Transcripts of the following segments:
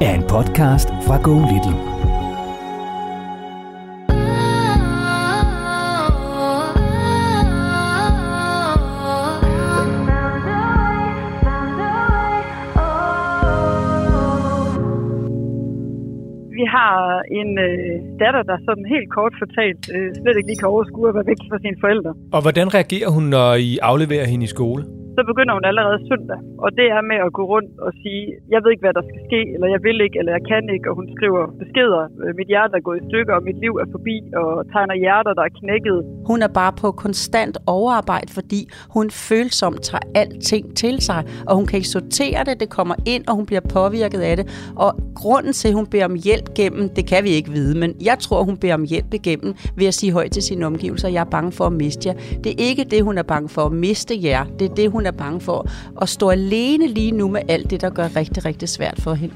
er en podcast fra Go Little. Vi har en øh, datter, der sådan helt kort fortalt øh, slet ikke lige kan overskue at være væk fra sine forældre. Og hvordan reagerer hun, når I afleverer hende i skole? Så begynder hun allerede søndag, og det er med at gå rundt og sige, jeg ved ikke, hvad der skal ske, eller jeg vil ikke, eller jeg kan ikke, og hun skriver beskeder, øh, mit hjerte er gået i stykker, og mit liv er forbi, og tegner hjerter, der er knækket. Hun er bare på konstant overarbejde, fordi hun følsomt tager alting til sig, og hun kan ikke sortere det, det kommer ind, og hun bliver påvirket af det. Og grunden til, at hun beder om hjælp gennem, det kan vi ikke vide, men jeg tror, hun beder om hjælp igennem ved at sige højt til sine omgivelser, jeg er bange for at miste jer. Det er ikke det, hun er bange for at miste jer, det er det, hun er bange for at stå alene lige nu med alt det, der gør rigtig, rigtig svært for hende.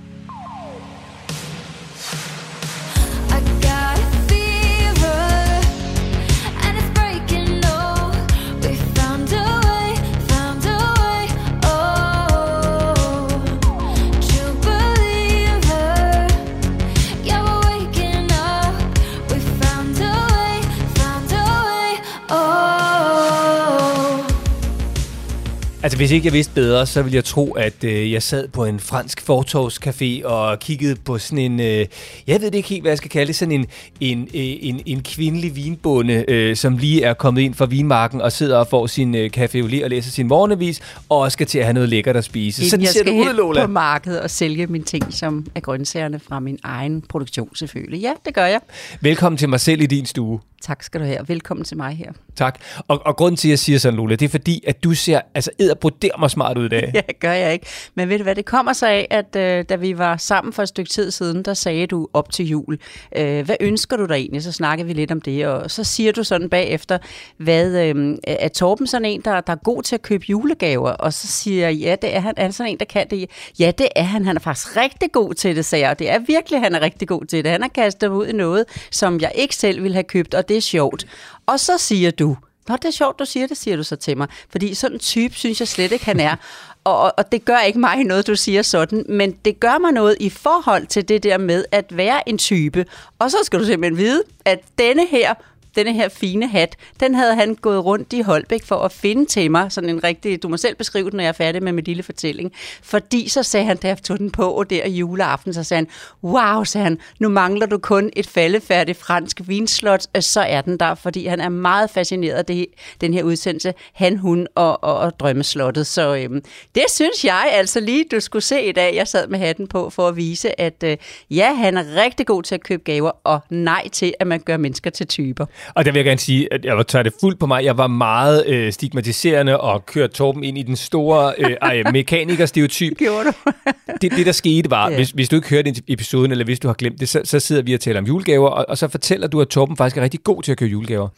Hvis ikke jeg vidste bedre, så ville jeg tro, at øh, jeg sad på en fransk fortovscafé og kiggede på sådan en... Øh, jeg ved det ikke helt, hvad jeg skal kalde det. Sådan en, en, øh, en, en kvindelig vinbonde, øh, som lige er kommet ind fra vinmarken og sidder og får sin øh, café au lait og læser sin morgenavis, og skal til at have noget lækkert at spise. Inden Sådan jeg ser skal ud, Lola. på markedet og sælge mine ting, som er grøntsagerne fra min egen produktion selvfølgelig. Ja, det gør jeg. Velkommen til mig selv i din stue. Tak skal du have. Velkommen til mig her. Tak. Og, og grunden til, at jeg siger sådan, Lola, det er fordi, at du ser altså edderbroder mig smart ud i dag. Ja, gør jeg ikke. Men ved du hvad, det kommer sig af, at øh, da vi var sammen for et stykke tid siden, der sagde du op til jul, øh, hvad ønsker du dig egentlig? Så snakkede vi lidt om det, og så siger du sådan bagefter, hvad, øh, er Torben sådan en, der, der er god til at købe julegaver? Og så siger jeg, ja, det er han. Er han sådan en, der kan det? Ja, det er han. Han er faktisk rigtig god til det, sagde jeg. Og det er virkelig, han er rigtig god til det. Han har kastet mig ud i noget, som jeg ikke selv ville have købt, og det er sjovt. Og så siger du, Nå, det er sjovt, du siger det, siger du så til mig. Fordi sådan en type synes jeg slet ikke, han er. Og, og det gør ikke mig noget, du siger sådan, men det gør mig noget i forhold til det der med at være en type. Og så skal du simpelthen vide, at denne her denne her fine hat, den havde han gået rundt i Holbæk for at finde til mig, sådan en rigtig, du må selv beskrive den, når jeg er færdig med min lille fortælling. Fordi så sagde han, da jeg tog den på og der juleaften, så sagde han, wow, sagde han, nu mangler du kun et faldefærdigt fransk vinslot, og så er den der, fordi han er meget fascineret af det, den her udsendelse, han, hun og, og, og drømmeslottet. Så øhm, det synes jeg altså lige, du skulle se i dag. Jeg sad med hatten på for at vise, at øh, ja, han er rigtig god til at købe gaver, og nej til, at man gør mennesker til typer. Og der vil jeg gerne sige, at jeg var taget det fuldt på mig. Jeg var meget øh, stigmatiserende og kørte Torben ind i den store øh, ej, mekanikerstereotyp. Gjorde du? det, det, der skete var, ja. hvis, hvis du ikke hørte episoden, eller hvis du har glemt det, så, så sidder vi og taler om julegaver, og, og så fortæller du, at Torben faktisk er rigtig god til at købe julegaver.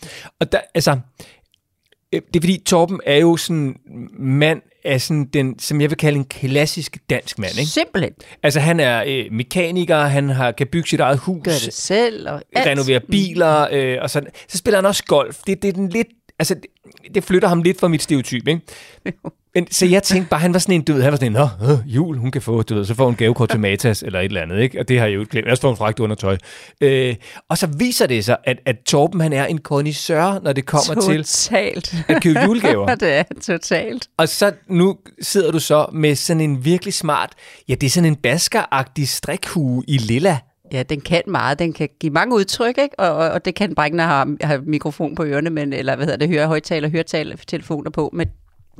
Og der, altså, øh, det er fordi, Torben er jo sådan mand af sådan den, som jeg vil kalde en klassisk dansk mand, ikke? Simpelthen. Altså, han er øh, mekaniker, han har, kan bygge sit eget hus, Gør det selv og alt. renovere biler, øh, og sådan. Så spiller han også golf. Det, det er den lidt, altså, det, det flytter ham lidt fra mit stereotyp, ikke? Men, så jeg tænkte bare, han var sådan en, ved, han var sådan en, Nå, øh, jul, hun kan få, du ved, så får hun gavekort til Matas eller et eller andet, ikke? Og det har jeg jo glemt. Ellers får hun fragt undertøj. Øh, og så viser det sig, at, at Torben, han er en kondisør, når det kommer til Totalt. at købe julegaver. det er totalt. Og så nu sidder du så med sådan en virkelig smart, ja, det er sådan en baskeragtig strikhue i lilla. Ja, den kan meget. Den kan give mange udtryk, ikke? Og, og, og det kan den bare ikke, når jeg har, har mikrofon på ørerne, men, eller hvad hedder det, høre højtaler, høretaler, telefoner på. Men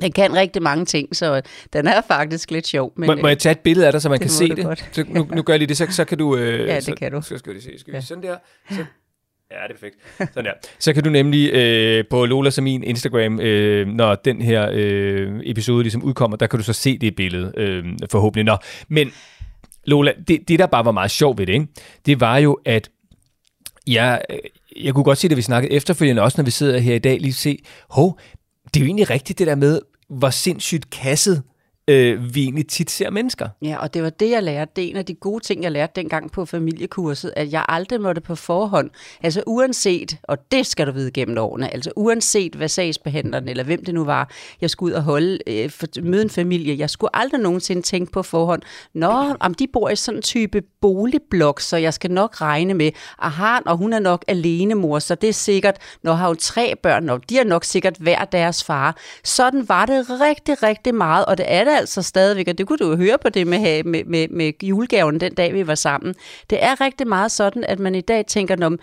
den kan rigtig mange ting, så den er faktisk lidt sjov. Men, Må, må jeg tage et billede af dig, så man det kan se det? godt. Så nu, nu gør jeg lige det, så, så kan du... Øh, Ja, det så, kan du. Så skal vi se. Skal vi Ja. sådan der? Så, ja, det er perfekt. Sådan der. Så kan du nemlig øh, på Lola som min Instagram, øh, når den her øh, episode ligesom udkommer, der kan du så se det billede, øh, forhåbentlig. Nå, men Lola, det, det der bare var meget sjovt ved det, ikke? det var jo, at jeg, øh, jeg kunne godt se, at vi snakkede efterfølgende, også når vi sidder her i dag, lige se, hov, det er jo egentlig rigtigt det der med, hvor sindssygt kasset øh, vi egentlig tit ser mennesker. Ja, og det var det, jeg lærte. Det er en af de gode ting, jeg lærte dengang på familiekurset, at jeg aldrig måtte på forhånd, altså uanset, og det skal du vide gennem årene, altså uanset hvad sagsbehandleren eller hvem det nu var, jeg skulle ud og holde, øh, for, møde en familie, jeg skulle aldrig nogensinde tænke på forhånd, nå, om de bor i sådan en type boligblok, så jeg skal nok regne med, aha, og hun er nok alene mor, så det er sikkert, når har hun tre børn, og de er nok sikkert hver deres far. Sådan var det rigtig, rigtig meget, og det er det altså stadigvæk, og det kunne du jo høre på det med, med, med, med julegaven den dag, vi var sammen. Det er rigtig meget sådan, at man i dag tænker om,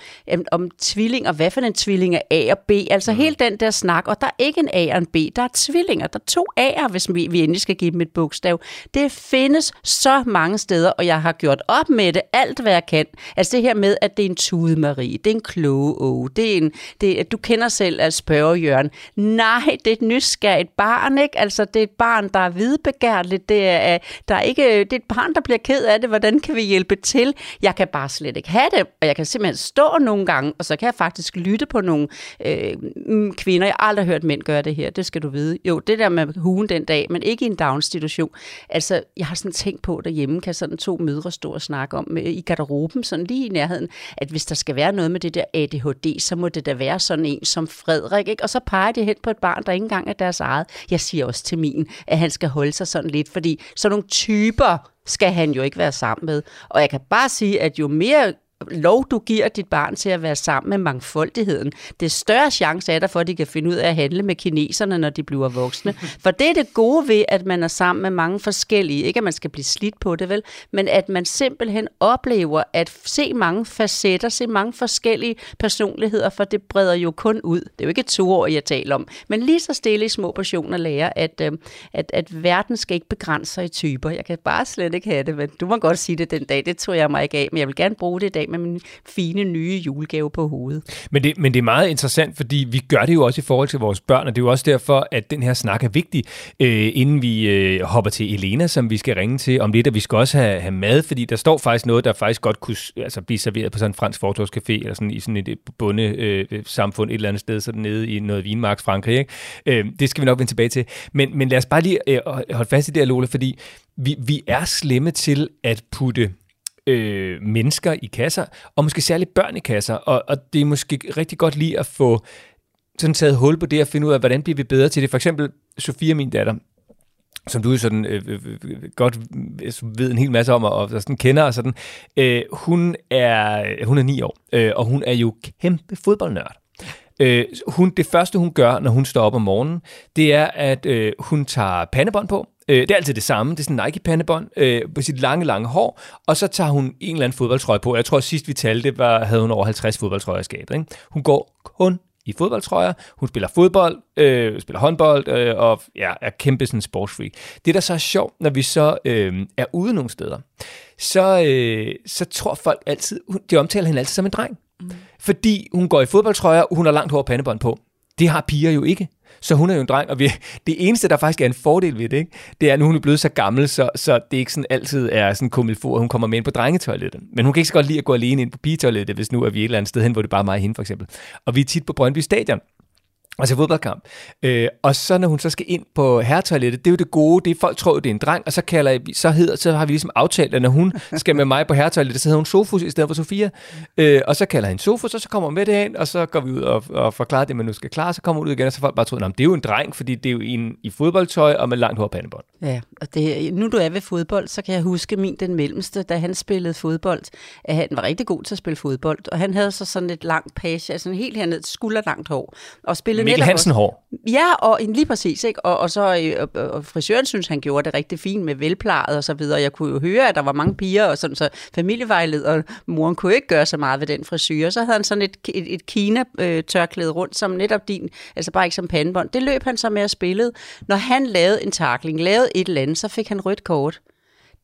om, tvillinger, hvad for en tvilling er A og B, altså mm. hele den der snak, og der er ikke en A og en B, der er tvillinger, der er to A'er, hvis vi, vi endelig skal give dem et bogstav. Det findes så mange steder, og jeg har gjort op med det, alt hvad jeg kan. Altså det her med, at det er en tude Marie, det er en kloge Åge, det er en, det er, du kender selv at spørge Jørgen. Nej, det er et nysgerrigt barn, ikke? Altså det er et barn, der er hvidbegærligt, det er, der er ikke, det er et barn, der bliver ked af det, hvordan kan vi hjælpe til? Jeg kan bare slet ikke have det, og jeg kan simpelthen stå nogle gange, og så kan jeg faktisk lytte på nogle øh, mm, kvinder. Jeg har aldrig hørt mænd gøre det her, det skal du vide. Jo, det der med hugen den dag, men ikke i en daginstitution. Altså, jeg har sådan tænkt på derhjemme, kan sådan to mødre stå og snakke om med, i garderoben, sådan lige i nærheden, at hvis der skal være noget med det der ADHD, så må det da være sådan en som Frederik, ikke? Og så peger de hen på et barn, der ikke engang er deres eget. Jeg siger også til min, at han skal holde sig sådan lidt, fordi sådan nogle typer skal han jo ikke være sammen med. Og jeg kan bare sige, at jo mere lov, du giver dit barn til at være sammen med mangfoldigheden, det større chance er der for, at de kan finde ud af at handle med kineserne, når de bliver voksne. For det er det gode ved, at man er sammen med mange forskellige. Ikke at man skal blive slidt på det, vel? Men at man simpelthen oplever at se mange facetter, se mange forskellige personligheder, for det breder jo kun ud. Det er jo ikke to år, jeg taler om. Men lige så stille i små portioner lærer, at, øh, at, at verden skal ikke begrænse sig i typer. Jeg kan bare slet ikke have det, men du må godt sige det den dag. Det tror jeg mig ikke af, men jeg vil gerne bruge det i dag med min fine nye julegave på hovedet. Men det, men det er meget interessant, fordi vi gør det jo også i forhold til vores børn, og det er jo også derfor, at den her snak er vigtig, øh, inden vi øh, hopper til Elena, som vi skal ringe til om lidt, og vi skal også have, have mad, fordi der står faktisk noget, der faktisk godt kunne altså, blive serveret på sådan en fransk fortorvscafé, eller sådan i sådan et bunde øh, øh, samfund et eller andet sted, sådan nede i noget vinmarks Frankrig. Ikke? Øh, det skal vi nok vende tilbage til. Men, men lad os bare lige øh, holde fast i det her, Lola, fordi vi, vi er slemme til at putte øh, mennesker i kasser, og måske særligt børn i kasser. Og, og det er måske rigtig godt lige at få sådan taget hul på det at finde ud af, hvordan bliver vi bedre til det. For eksempel Sofia, min datter, som du sådan øh, øh, øh, godt ved en hel masse om, og, og sådan kender og sådan, øh, hun, er, hun er ni år, øh, og hun er jo kæmpe fodboldnørd. Øh, hun, det første, hun gør, når hun står op om morgenen, det er, at øh, hun tager pandebånd på. Øh, det er altid det samme. Det er sådan en Nike-pandebånd øh, på sit lange, lange hår. Og så tager hun en eller anden fodboldtrøje på. Jeg tror, sidst vi talte, var, havde hun over 50 fodboldtrøjer i skabet. Ikke? Hun går kun i fodboldtrøjer. Hun spiller fodbold, øh, spiller håndbold øh, og ja, er kæmpe sådan sportsfreak. Det, der så er sjovt, når vi så øh, er ude nogle steder, så, øh, så tror folk altid, de omtaler hende altid som en dreng. Mm. Fordi hun går i fodboldtrøjer, og hun har langt hår pandebånd på. Det har piger jo ikke. Så hun er jo en dreng, og vi, det eneste, der faktisk er en fordel ved det, ikke, det er, at nu hun er blevet så gammel, så, så det ikke sådan altid er sådan komilfor, at hun kommer med ind på drengetoilettet. Men hun kan ikke så godt lide at gå alene ind på pigetoilettet, hvis nu er vi et eller andet sted hen, hvor det bare er mig og hende, for eksempel. Og vi er tit på Brøndby Stadion, Altså fodboldkamp. Øh, og så når hun så skal ind på herretoilettet, det er jo det gode, det er, folk tror det er en dreng, og så, kalder, så, hedder, så har vi ligesom aftalt, at når hun skal med mig på herretoilettet, så hedder hun Sofus i stedet for Sofia. Øh, og så kalder han Sofus, og så kommer hun med det hen, og så går vi ud og, og forklarer det, man nu skal klare, så kommer hun ud igen, og så folk bare tror, at det er jo en dreng, fordi det er jo en i fodboldtøj og med langt hår pandebånd. Ja, og det, nu du er ved fodbold, så kan jeg huske min den mellemste, da han spillede fodbold, at han var rigtig god til at spille fodbold, og han havde så sådan et langt page, altså helt herned, skulderlangt hår, og spillede Mikkel Hansen hår. Ja, og lige præcis, ikke? Og, og så øh, og, og frisøren synes, han gjorde det rigtig fint med velplejet og så videre. Jeg kunne jo høre, at der var mange piger, og sådan, så familievejleder, moren kunne ikke gøre så meget ved den frisyr. Så havde han sådan et, et, et Kina-tørklæde rundt, som netop din, altså bare ikke som pandebånd. Det løb han så med at spille. Når han lavede en takling, lavede et eller andet, så fik han rødt kort.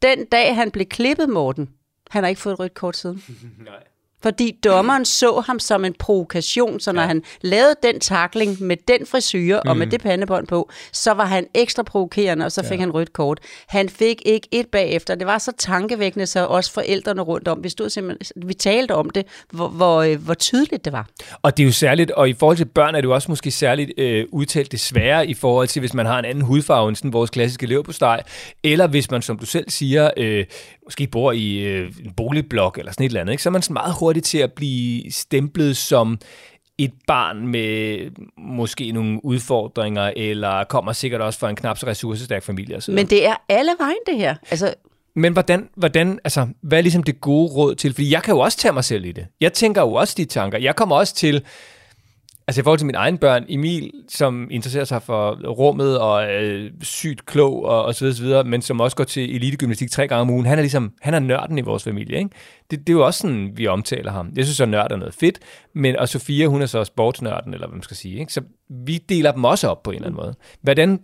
Den dag, han blev klippet, Morten, han har ikke fået et rødt kort siden. Fordi dommeren så ham som en provokation, så når ja. han lavede den takling med den frisyr og med det pandebånd på, så var han ekstra provokerende, og så fik ja. han rødt kort. Han fik ikke et bagefter. Det var så tankevækkende, så også forældrene rundt om, vi, stod simpelthen, vi talte om det, hvor, hvor, øh, hvor tydeligt det var. Og det er jo særligt, og i forhold til børn er det jo også måske særligt øh, udtalt desværre i forhold til, hvis man har en anden hudfarve end sådan vores klassiske leverpostej, eller hvis man, som du selv siger, øh, måske bor i øh, en boligblok eller sådan et eller andet, ikke? så er man sådan meget hurtig til at blive stemplet som et barn med måske nogle udfordringer, eller kommer sikkert også fra en knap så ressourcestærk familie. osv. Men det er alle vejen, det her. Altså, Men hvordan, hvordan, altså, hvad er ligesom det gode råd til? Fordi jeg kan jo også tage mig selv i det. Jeg tænker jo også de tanker. Jeg kommer også til, altså i forhold til mine egne børn, Emil, som interesserer sig for rummet og er sygt klog og, og så videre, så videre, men som også går til elitegymnastik tre gange om ugen, han er ligesom, han er nørden i vores familie, ikke? Det, det er jo også sådan, vi omtaler ham. Jeg synes, at nørd er noget fedt, men, og Sofia, hun er så sportsnørden, eller hvad man skal sige, ikke? Så vi deler dem også op på en eller anden måde. Hvordan,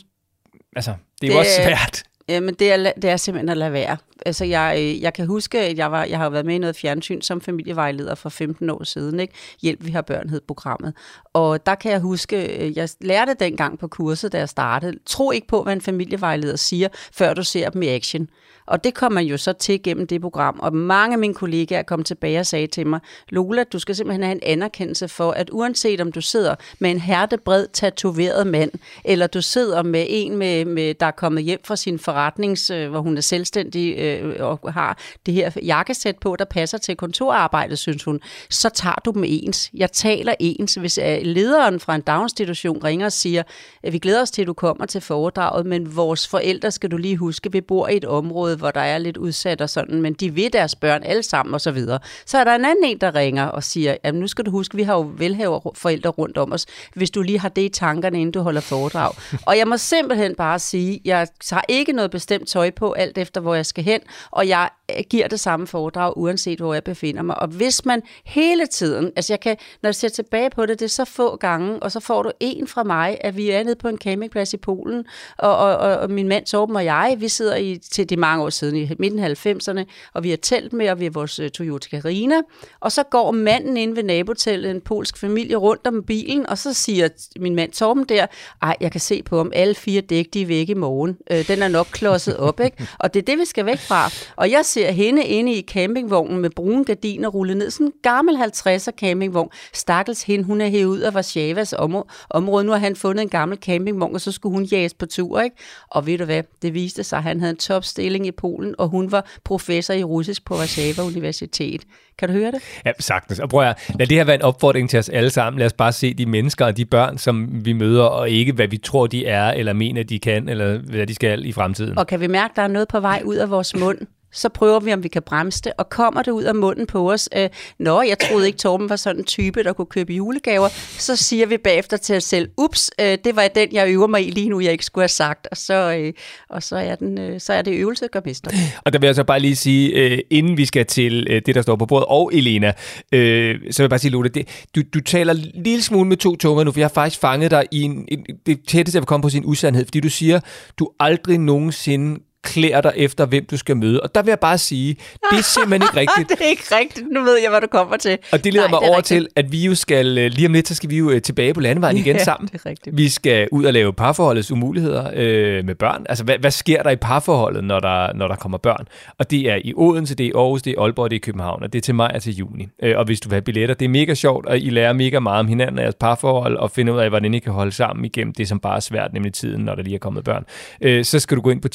altså, det er jo Det- også svært. Jamen, det er, det er simpelthen at lade være. Altså, jeg, øh, jeg kan huske, at jeg, var, jeg har været med i noget fjernsyn som familievejleder for 15 år siden. Ikke? Hjælp, vi har børn hed programmet. Og der kan jeg huske, øh, jeg lærte dengang på kurset, da jeg startede. Tro ikke på, hvad en familievejleder siger, før du ser dem i action. Og det kom man jo så til gennem det program. Og mange af mine kollegaer kom tilbage og sagde til mig, Lola, du skal simpelthen have en anerkendelse for, at uanset om du sidder med en hertebred tatoveret mand, eller du sidder med en, med, med, der er kommet hjem fra sin forretnings, øh, hvor hun er selvstændig øh, og har det her jakkesæt på, der passer til kontorarbejdet, synes hun, så tager du dem ens. Jeg taler ens. Hvis øh, lederen fra en daginstitution ringer og siger, at vi glæder os til, at du kommer til foredraget, men vores forældre, skal du lige huske, vi bor i et område, hvor der er lidt udsat og sådan, men de vil deres børn alle sammen og så videre. Så er der en anden en, der ringer og siger, at nu skal du huske, vi har jo velhaver forældre rundt om os, hvis du lige har det i tankerne, inden du holder foredrag. og jeg må simpelthen bare sige, jeg tager ikke noget bestemt tøj på, alt efter hvor jeg skal hen, og jeg øh, giver det samme foredrag, uanset hvor jeg befinder mig. Og hvis man hele tiden, altså jeg kan, når jeg ser tilbage på det, det er så få gange, og så får du en fra mig, at vi er nede på en campingplads i Polen, og, og, og, og min mand Torben og jeg, vi sidder i, til de mange år siden, i midten af 90'erne, og vi har telt med, og vi har vores øh, Toyota Carina, og så går manden inde ved nabotellet, en polsk familie, rundt om bilen, og så siger min mand Torben der, ej, jeg kan se på om alle fire dæk, de er væk i morgen. Øh, den er nok klodset op, ikke? Og det er det, vi skal væk fra. Og jeg ser hende inde i campingvognen med brune gardiner rullet ned, sådan en gammel 50'er campingvogn. Stakkels hende, hun er hævet ud af Varsjavas område. område. Nu har han fundet en gammel campingvogn, og så skulle hun jages på tur, ikke? Og ved du hvad, det viste sig, at han havde en topstilling i Polen, og hun var professor i russisk på Warszawa Universitet. Kan du høre det? Ja, sagtens. Og prøv at lad det her være en opfordring til os alle sammen. Lad os bare se de mennesker og de børn, som vi møder, og ikke hvad vi tror, de er, eller mener, de kan, eller hvad de skal i fremtiden. Og kan vi mærke, at der er noget på vej ud af vores mund, så prøver vi, om vi kan bremse det, og kommer det ud af munden på os. Øh, Nå, jeg troede ikke, Torben var sådan en type, der kunne købe julegaver. Så siger vi bagefter til os selv, ups, øh, det var den, jeg øver mig i lige nu, jeg ikke skulle have sagt. Og så, øh, og så, er, den, øh, så er det øvelse, der gør mester. Og der vil jeg så bare lige sige, øh, inden vi skal til øh, det, der står på bordet, og Elena, øh, så vil jeg bare sige, Lotte, det, du, du taler en lille smule med to tunger nu, for jeg har faktisk fanget dig i en, en, det tætteste, jeg vil komme på sin usandhed, fordi du siger, du aldrig nogensinde klæder dig efter, hvem du skal møde. Og der vil jeg bare sige, det er simpelthen ikke rigtigt. det er ikke rigtigt. Nu ved jeg, hvad du kommer til. Og det leder Nej, mig det er over rigtigt. til, at vi jo skal, øh, lige om lidt, så skal vi jo øh, tilbage på landevejen igen Ja, sammen. det er rigtigt. Vi skal ud og lave parforholdets umuligheder øh, med børn. Altså, hvad, hvad sker der i parforholdet, når der, når der kommer børn? Og det er i Odense, det er i Aarhus, det er i Aalborg, det er i København, og det er til maj og til juni. Øh, og hvis du vil have billetter, det er mega sjovt, og I lærer mega meget om hinanden og jeres parforhold, og finder ud af, hvordan I kan holde sammen igennem det, som bare er svært, nemlig tiden, når der lige er kommet børn. Øh, så skal du gå ind på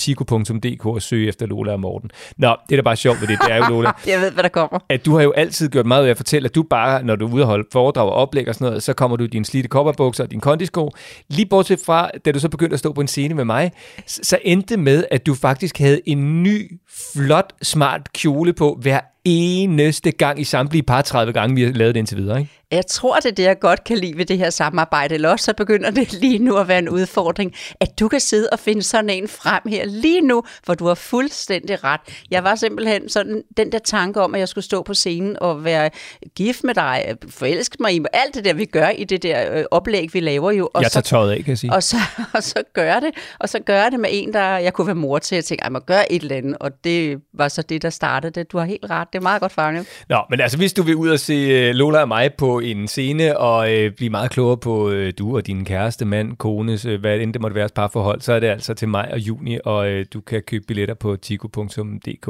tico.dk og søge efter Lola og Morten. Nå, det er da bare sjovt ved det, det er jo, Lola, Jeg ved, hvad der kommer. at du har jo altid gjort meget af at fortælle, at du bare, når du er ude og holde foredrag og oplæg og sådan noget, så kommer du i dine slidte kopperbukser og dine kondisko. Lige bortset fra, da du så begyndte at stå på en scene med mig, så endte med, at du faktisk havde en ny, flot, smart kjole på hver eneste gang i samtlige par 30 gange, vi har lavet det indtil videre. Ikke? Jeg tror, det er det, jeg godt kan lide ved det her samarbejde. Eller også så begynder det lige nu at være en udfordring, at du kan sidde og finde sådan en frem her lige nu, hvor du har fuldstændig ret. Jeg var simpelthen sådan, den der tanke om, at jeg skulle stå på scenen og være gift med dig, forelske mig i mig, alt det der, vi gør i det der øh, oplæg, vi laver jo. Og Jeg tager tøjet af, kan jeg sige. og så, og så gør det, og så gør det med en, der jeg kunne være mor til. Jeg tænkte, jeg må gøre et eller andet, og det var så det, der startede det. Du har helt ret, det er meget godt fanget. Nå, men altså, hvis du vil ud og se øh, Lola og mig på en scene, og øh, blive meget klogere på øh, du og din kæreste, mand, kones, øh, hvad end det måtte være parforhold, så er det altså til maj og juni, og øh, du kan købe billetter på tico.dk.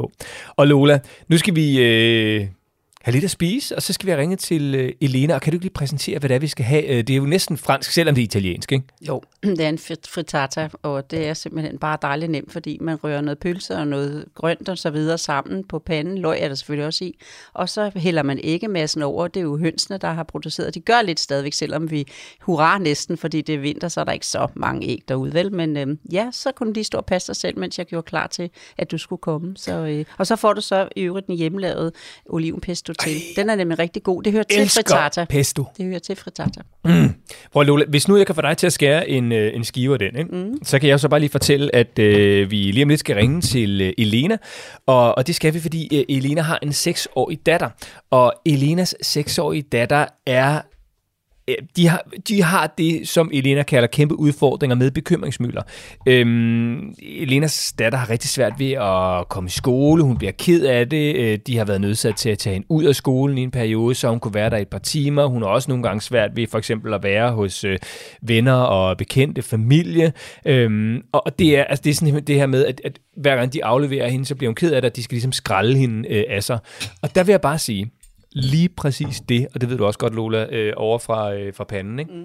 Og Lola, nu skal vi øh, have lidt at spise, og så skal vi have ringet til øh, Elena, og kan du ikke lige præsentere, hvad det er, vi skal have? Øh, det er jo næsten fransk, selvom det er italiensk, ikke? Jo, det er en frittata, og det er simpelthen bare dejligt nemt, fordi man rører noget pølse og noget grønt og så videre sammen på panden. Løg er der selvfølgelig også i. Og så hælder man ikke massen over. Det er jo hønsene, der har produceret. De gør lidt stadigvæk, selvom vi hurra næsten, fordi det er vinter, så er der ikke så mange æg derude, vel? Men øhm, ja, så kunne de stå og passe sig selv, mens jeg gjorde klar til, at du skulle komme. Så, øh, og så får du så i øvrigt den hjemmelavet olivenpesto til. Den er nemlig rigtig god. Det hører til frittata. pesto. Det hører til frittata. Prøv Lola, hvis nu jeg kan få dig til at skære en, øh, en skive af den, ikke? Mm. så kan jeg så bare lige fortælle, at øh, vi lige om lidt skal ringe til øh, Elena, og, og det skal vi, fordi øh, Elena har en 6-årig datter, og Elenas 6-årige datter er Øh, de har, de har det, som Elena kalder kæmpe udfordringer med bekymringsmøller. Øhm, Elenas datter har rigtig svært ved at komme i skole. Hun bliver ked af det. Øh, De har været nødsat til at tage hende ud af skolen i en periode, så hun kunne være der et par timer. Hun har også nogle gange svært ved for eksempel at være hos øh, venner og bekendte familie. Øhm, og det er, altså, det er sådan det her med, at, at hver gang de afleverer hende, så bliver hun ked af det, at de skal ligesom skralde hende øh, af sig. Og der vil jeg bare sige, lige præcis det, og det ved du også godt, Lola, øh, over fra, øh, fra panden, ikke? Mm.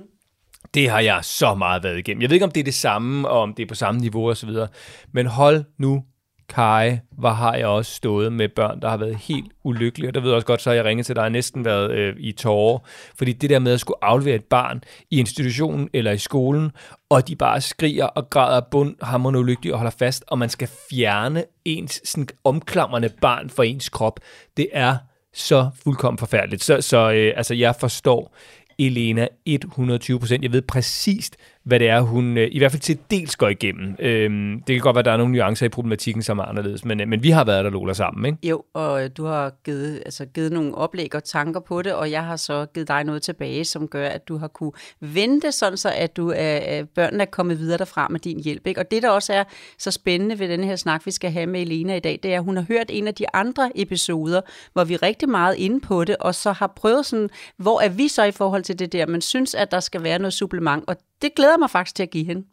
Det har jeg så meget været igennem. Jeg ved ikke, om det er det samme, og om det er på samme niveau og så videre. Men hold nu, Kai, hvor har jeg også stået med børn, der har været helt ulykkelige. Og der ved jeg også godt, så har jeg ringet til dig og næsten været øh, i tårer. Fordi det der med at skulle aflevere et barn i institutionen eller i skolen, og de bare skriger og græder bund, hammerende ulykkelige og holder fast, og man skal fjerne ens sådan, omklamrende barn fra ens krop. Det er så fuldkommen forfærdeligt. Så, så øh, altså, jeg forstår Elena 120%. Jeg ved præcist, hvad det er, hun øh, i hvert fald til dels går igennem. Øhm, det kan godt være, at der er nogle nuancer i problematikken, som er anderledes, men, øh, men vi har været der, Lola, sammen, ikke? Jo, og øh, du har givet, altså, givet nogle oplæg og tanker på det, og jeg har så givet dig noget tilbage, som gør, at du har kunne vente sådan så, at du øh, øh børnene er kommet videre derfra med din hjælp. Ikke? Og det, der også er så spændende ved den her snak, vi skal have med Elena i dag, det er, at hun har hørt en af de andre episoder, hvor vi er rigtig meget inde på det, og så har prøvet sådan, hvor er vi så i forhold til det der, men synes, at der skal være noget supplement, og det glæder mig faktisk til at give hende.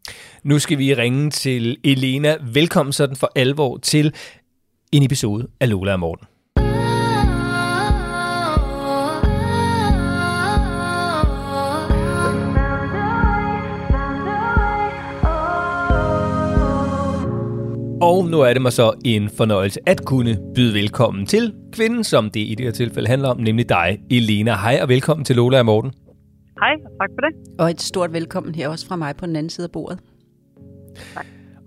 Nu skal vi ringe til Elena. Velkommen sådan for alvor til en episode af Lola og Morten. Og nu er det mig så en fornøjelse at kunne byde velkommen til kvinden, som det i det her tilfælde handler om, nemlig dig, Elena. Hej og velkommen til Lola og Morten. Hej, og tak for det. Og et stort velkommen her også fra mig på den anden side af bordet.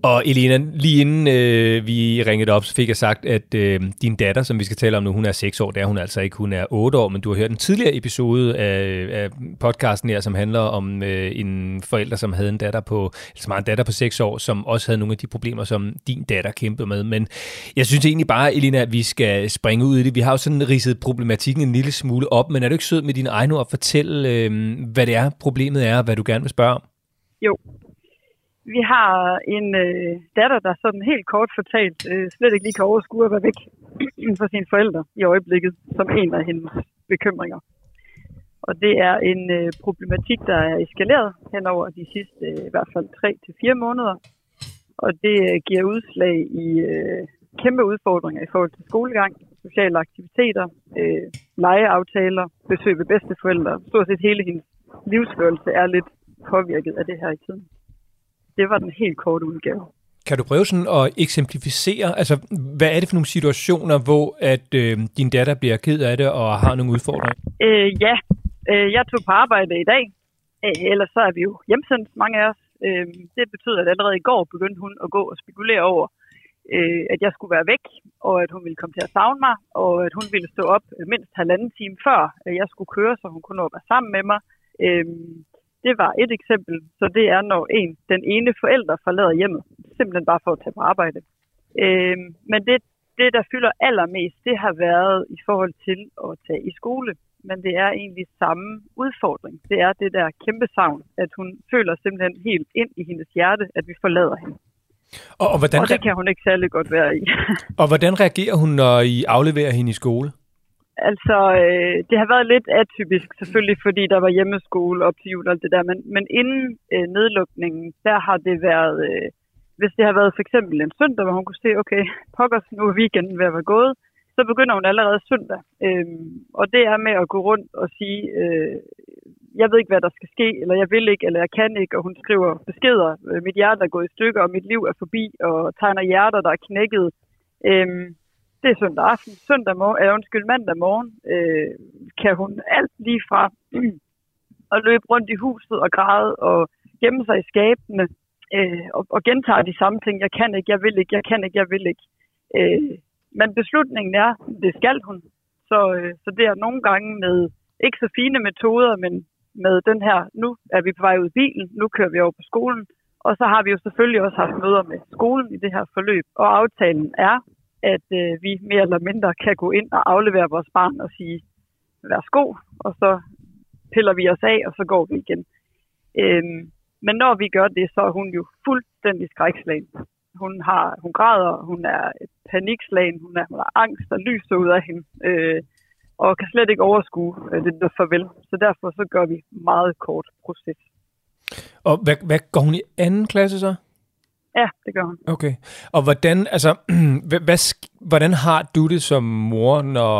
Og Elena, lige inden øh, vi ringede op, så fik jeg sagt, at øh, din datter, som vi skal tale om nu, hun er 6 år. Det er hun altså ikke, hun er 8 år, men du har hørt en tidligere episode af, af podcasten her, som handler om øh, en forælder, som havde en datter på, altså har en datter på 6 år, som også havde nogle af de problemer, som din datter kæmpede med. Men jeg synes egentlig bare, Elena, at vi skal springe ud i det. Vi har jo sådan ridset problematikken en lille smule op, men er du ikke sød med dine egne ord at fortælle, øh, hvad det er, problemet er, og hvad du gerne vil spørge om? Jo. Vi har en øh, datter, der sådan helt kort fortalt øh, slet ikke lige kan overskue at være væk for sine forældre i øjeblikket, som en af hendes bekymringer. Og det er en øh, problematik, der er eskaleret hen over de sidste øh, i hvert fald 3-4 måneder. Og det øh, giver udslag i øh, kæmpe udfordringer i forhold til skolegang, sociale aktiviteter, øh, legeaftaler, besøg ved bedsteforældre. Stort set hele hendes livsførelse er lidt påvirket af det her i tiden. Det var den helt korte udgave. Kan du prøve sådan at eksemplificere, altså hvad er det for nogle situationer, hvor at øh, din datter bliver ked af det og har nogle udfordringer? Øh, ja, øh, jeg tog på arbejde i dag. Øh, ellers så er vi jo hjemsendt, mange af os. Øh, det betyder, at allerede i går begyndte hun at gå og spekulere over, øh, at jeg skulle være væk, og at hun ville komme til at savne mig, og at hun ville stå op øh, mindst halvanden time før, at jeg skulle køre, så hun kunne nå at være sammen med mig. Øh, det var et eksempel. Så det er, når en, den ene forælder forlader hjemmet, simpelthen bare for at tage på arbejde. Øh, men det, det, der fylder allermest, det har været i forhold til at tage i skole. Men det er egentlig samme udfordring. Det er det der kæmpe savn, at hun føler simpelthen helt ind i hendes hjerte, at vi forlader hende. Og, og, hvordan, Og det kan hun ikke særlig godt være i. og hvordan reagerer hun, når I afleverer hende i skole? Altså, øh, det har været lidt atypisk selvfølgelig, fordi der var hjemmeskole op til jul og alt det der, men, men inden øh, nedlukningen, der har det været, øh, hvis det har været for eksempel en søndag, hvor hun kunne se, okay, pokkers, nu er weekenden ved at være gået, så begynder hun allerede søndag. Øh, og det er med at gå rundt og sige, øh, jeg ved ikke, hvad der skal ske, eller jeg vil ikke, eller jeg kan ikke, og hun skriver beskeder, øh, mit hjerte er gået i stykker, og mit liv er forbi, og tegner hjerter, der er knækket. Øhm, det er søndag aften. Søndag morgen, eller undskyld, mandag morgen øh, kan hun alt lige fra mm, at løbe rundt i huset og græde og gemme sig i skabene øh, og, og gentager de samme ting. Jeg kan ikke, jeg vil ikke, jeg kan ikke, jeg vil ikke. Øh, men beslutningen er, det skal hun. Så, øh, så det er nogle gange med ikke så fine metoder, men med den her, nu er vi på vej ud i bilen, nu kører vi over på skolen, og så har vi jo selvfølgelig også haft møder med skolen i det her forløb. Og aftalen er, at øh, vi mere eller mindre kan gå ind og aflevere vores barn og sige, værsgo, og så piller vi os af, og så går vi igen. Øhm, men når vi gør det, så er hun jo fuldstændig skrækslagen. Hun, har, hun græder, hun er panikslagen, hun, er, hun har angst og lyser ud af hende, øh, og kan slet ikke overskue øh, det der farvel. Så derfor så gør vi meget kort proces. Og hvad, hvad går hun i anden klasse så? Ja, det gør hun. Okay. Og hvordan, altså, hvad, hvordan har du det som mor, når,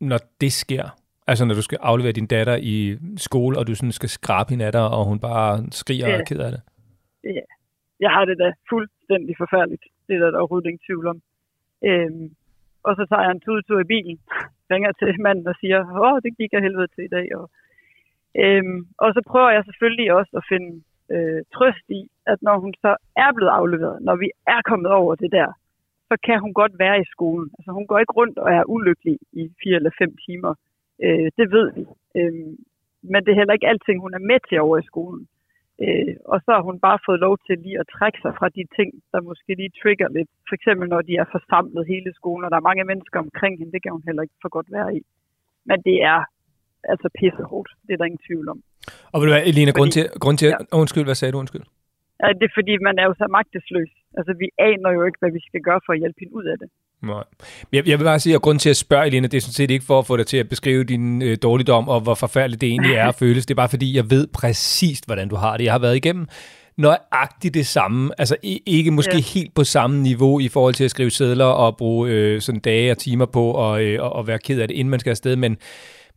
når det sker? Altså, når du skal aflevere din datter i skole, og du sådan skal skrabe hende af dig, og hun bare skriger og Ja. er ked af det. Ja. Jeg har det da fuldstændig forfærdeligt. Det er der, der overhovedet ingen tvivl om. Øhm, og så tager jeg en tudetur i bilen, ringer til manden og siger, åh, det gik jeg helvede til i dag. Og, øhm, og så prøver jeg selvfølgelig også at finde øh, trøst i, at når hun så er blevet afleveret, når vi er kommet over det der, så kan hun godt være i skolen. Altså hun går ikke rundt og er ulykkelig i fire eller fem timer. Øh, det ved vi. Øh, men det er heller ikke alting, hun er med til over i skolen. Øh, og så har hun bare fået lov til lige at trække sig fra de ting, der måske lige trigger lidt. For eksempel når de er forsamlet hele skolen, og der er mange mennesker omkring hende, det kan hun heller ikke for godt være i. Men det er altså pissehårdt, det er der ingen tvivl om. Og vil du være, Elina, grund til, grund til Ja. undskyld, hvad sagde du, undskyld? Ja, det er fordi, man er jo så magtesløs. Altså, vi aner jo ikke, hvad vi skal gøre for at hjælpe hende ud af det. Nej. Jeg, jeg vil bare sige, at grunden til at spørge, Elina, det er sådan set ikke for at få dig til at beskrive din øh, dårligdom, og hvor forfærdeligt det egentlig er at føles. Det er bare fordi, jeg ved præcis, hvordan du har det. Jeg har været igennem nøjagtigt det samme. Altså ikke måske ja. helt på samme niveau i forhold til at skrive sædler og bruge øh, sådan dage og timer på og, øh, og, og være ked af det, inden man skal afsted. Men,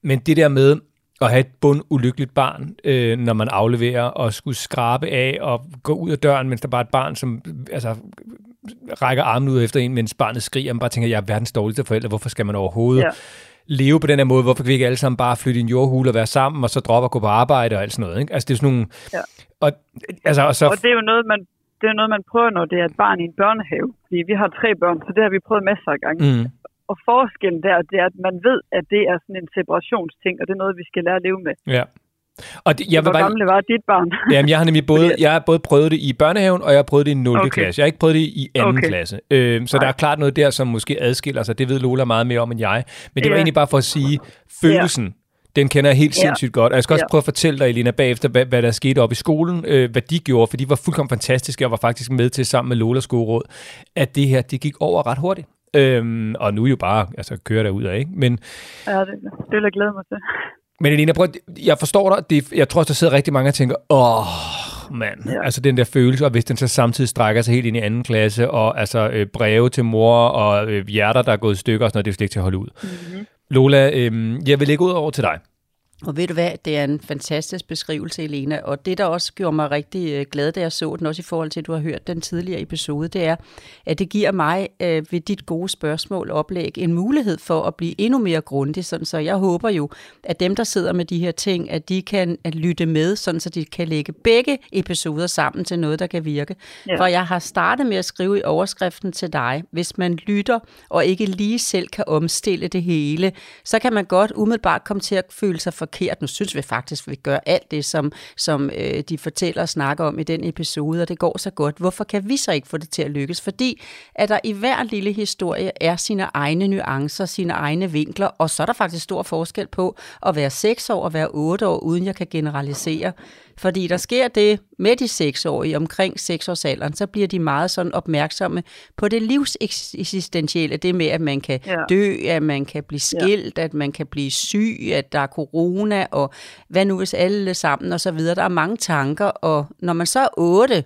men det der med at have et bundulykkeligt barn, øh, når man afleverer og skulle skrabe af og gå ud af døren, mens der bare er et barn, som altså, rækker armen ud efter en, mens barnet skriger, og man bare tænker, jeg er verdens dårligste forælder, hvorfor skal man overhovedet Ja. leve på den her måde, hvorfor kan vi ikke alle sammen bare flytte i en jordhule og være sammen, og så droppe at gå på arbejde og alt sådan noget, ikke? Altså det er sådan nogle... Ja. Og, altså, og så, Og det er jo noget, man, det er noget, man prøver, når det er et barn i en børnehave. Fordi vi har tre børn, så det har vi prøvet masser af gange. mm, Og forskellen der, det er, at man ved, at det er sådan en separationsting, og det er noget, vi skal lære at leve med. ja. Og det, jeg Hvor bare, gamle var dit barn? Jamen, jeg har nemlig både, jeg har både prøvet det i børnehaven, og jeg har prøvet det i 0. Okay. Klasse. Jeg har ikke prøvet det i 2. Okay. Klasse. Øh, så Nej. der er klart noget der, som måske adskiller sig. Det ved Lola meget mere om end jeg. Men det var Ja. egentlig bare for at sige, følelsen, den kender jeg helt Ja. sindssygt godt. Og jeg skal også Ja. prøve at fortælle dig, Elina, bagefter, hvad, hvad der skete op i skolen, øh, hvad de gjorde, for de var fuldkommen fantastiske, og var faktisk med til sammen med Lolas gode råd, at det her, det gik over ret hurtigt. Øhm, og nu er jo bare, altså kører der ud af, ikke? Men, Ja, det, det vil jeg glæde mig til. men Elina, prøv, jeg forstår dig. Det, jeg tror også, der sidder rigtig mange og tænker, åh, mand. Ja. Altså den der følelse, og hvis den så samtidig strækker sig helt ind i anden klasse, og altså øh, breve til mor, og øh, hjerter, der er gået i stykker og sådan noget, det er slet ikke til at holde ud. Mm-hmm. Lola, øh, jeg vil lægge ud over til dig. Og ved du hvad, det er en fantastisk beskrivelse, Elena. Og det, der også gjorde mig rigtig øh, glad, da jeg så den, også i forhold til, at du har hørt den tidligere episode, det er, at det giver mig øh, ved dit gode spørgsmål oplæg en mulighed for at blive endnu mere grundig. Sådan, så jeg håber jo, at dem, der sidder med de her ting, at de kan at lytte med, sådan, så de kan lægge begge episoder sammen til noget, der kan virke. Ja. For jeg har startet med at skrive i overskriften til dig, hvis man lytter og ikke lige selv kan omstille det hele, så kan man godt umiddelbart komme til at føle sig forkert. Nu synes vi faktisk, at vi gør alt det, som, som øh, de fortæller og snakker om i den episode, og det går så godt. Hvorfor kan vi så ikke få det til at lykkes? Fordi at der i hver lille historie er sine egne nuancer, sine egne vinkler, og så er der faktisk stor forskel på at være 6 år og være 8 år, uden jeg kan generalisere. Fordi der sker det med de seksårige omkring 6-årsalderen, så bliver de meget sådan opmærksomme på det livseksistentielle, det med, at man kan Ja. dø, at man kan blive skilt, ja. at man kan blive syg, at der er corona, og hvad nu hvis alle sammen, og så videre. Der er mange tanker, og når man så er 8,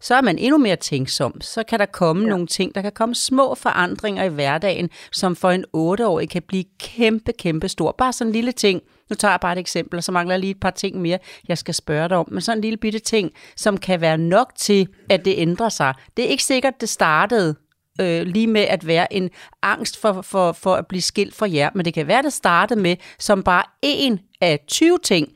så er man endnu mere tænksom. Så kan der komme ja. nogle ting, der kan komme små forandringer i hverdagen, som for en 8-årig kan blive kæmpe, kæmpe stor. Bare sådan en lille ting. Nu tager jeg bare et eksempel, og så mangler jeg lige et par ting mere, jeg skal spørge dig om. Men sådan en lille bitte ting, som kan være nok til, at det ændrer sig. Det er ikke sikkert, det startede øh, lige med at være en angst for, for, for at blive skilt fra jer, men det kan være, det startede med som bare en af 20 ting,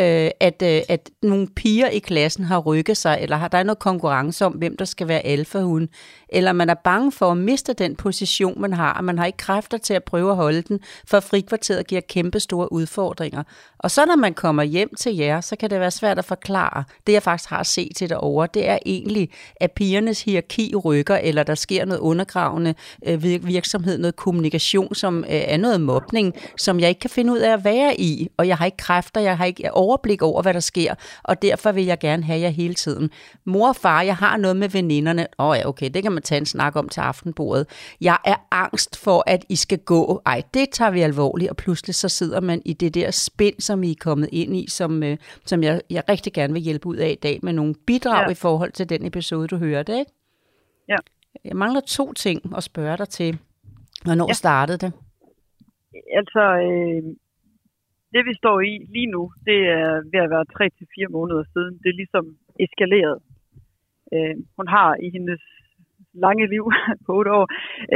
øh, at, øh, at nogle piger i klassen har rykket sig, eller har der er noget konkurrence om, hvem der skal være alfahund, eller man er bange for at miste den position, man har, og man har ikke kræfter til at prøve at holde den, for frikvarteret giver kæmpe store udfordringer. Og så når man kommer hjem til jer, så kan det være svært at forklare. Det jeg faktisk har set til derovre, det er egentlig, at pigernes hierarki rykker, eller der sker noget undergravende øh, virksomhed, noget kommunikation, som øh, er noget mobning, som jeg ikke kan finde ud af at være i, og jeg har ikke kræfter, jeg har ikke overblik over, hvad der sker, og derfor vil jeg gerne have jer hele tiden. Mor og far, jeg har noget med veninderne. Åh oh ja, okay, det kan man tage en snak om til aftenbordet. Jeg er angst for, at I skal gå. Ej, det tager vi alvorligt, og pludselig så sidder man i det der spind, som i er kommet ind i, som, øh, som jeg, jeg rigtig gerne vil hjælpe ud af i dag, med nogle bidrag ja. I forhold til den episode, du hørte, ikke? Ja. Jeg mangler to ting at spørge dig til. Hvornår ja. Startede det? Altså, øh, det vi står i lige nu, det er ved at være 3 til fire måneder siden. Det er ligesom eskaleret. Øh, hun har i hendes lange liv på otte år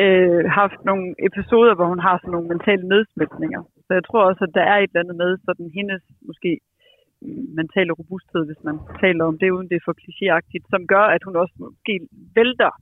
øh, haft nogle episoder, hvor hun har sådan nogle mentale nedsmeltninger. Så jeg tror også, at der er et eller andet med sådan hendes måske mentale robusthed, hvis man taler om det, uden det er for klichéagtigt, som gør, at hun også måske vælter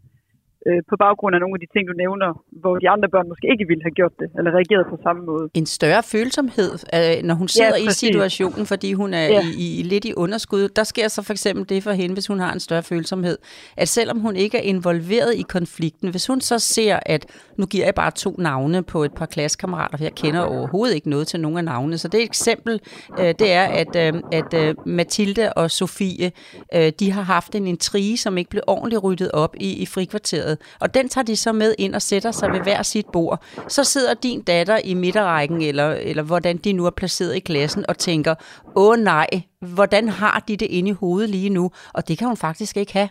øh, på baggrund af nogle af de ting, du nævner, hvor de andre børn måske ikke ville have gjort det, eller reageret på samme måde. en større følsomhed, øh, når hun sidder ja, i situationen, fordi hun er. Ja. i, i lidt i underskud. Der sker så for eksempel det for hende, hvis hun har en større følsomhed, at selvom hun ikke er involveret i konflikten, hvis hun så ser, at nu giver jeg bare to navne på et par klassekammerater, for jeg kender overhovedet ikke noget til nogen af navnene, så det er et eksempel, øh, det er, at, øh, at øh, Mathilde og Sofie, øh, de har haft en intrige, som ikke blev ordentligt ryddet op i, i frikvarteret, og den tager de så med ind og sætter sig ved hver sit bord. Så sidder din datter i midterrækken, eller, eller hvordan de nu er placeret i klassen, og tænker, åh nej, hvordan har de det inde i hovedet lige nu? Og det kan hun faktisk ikke have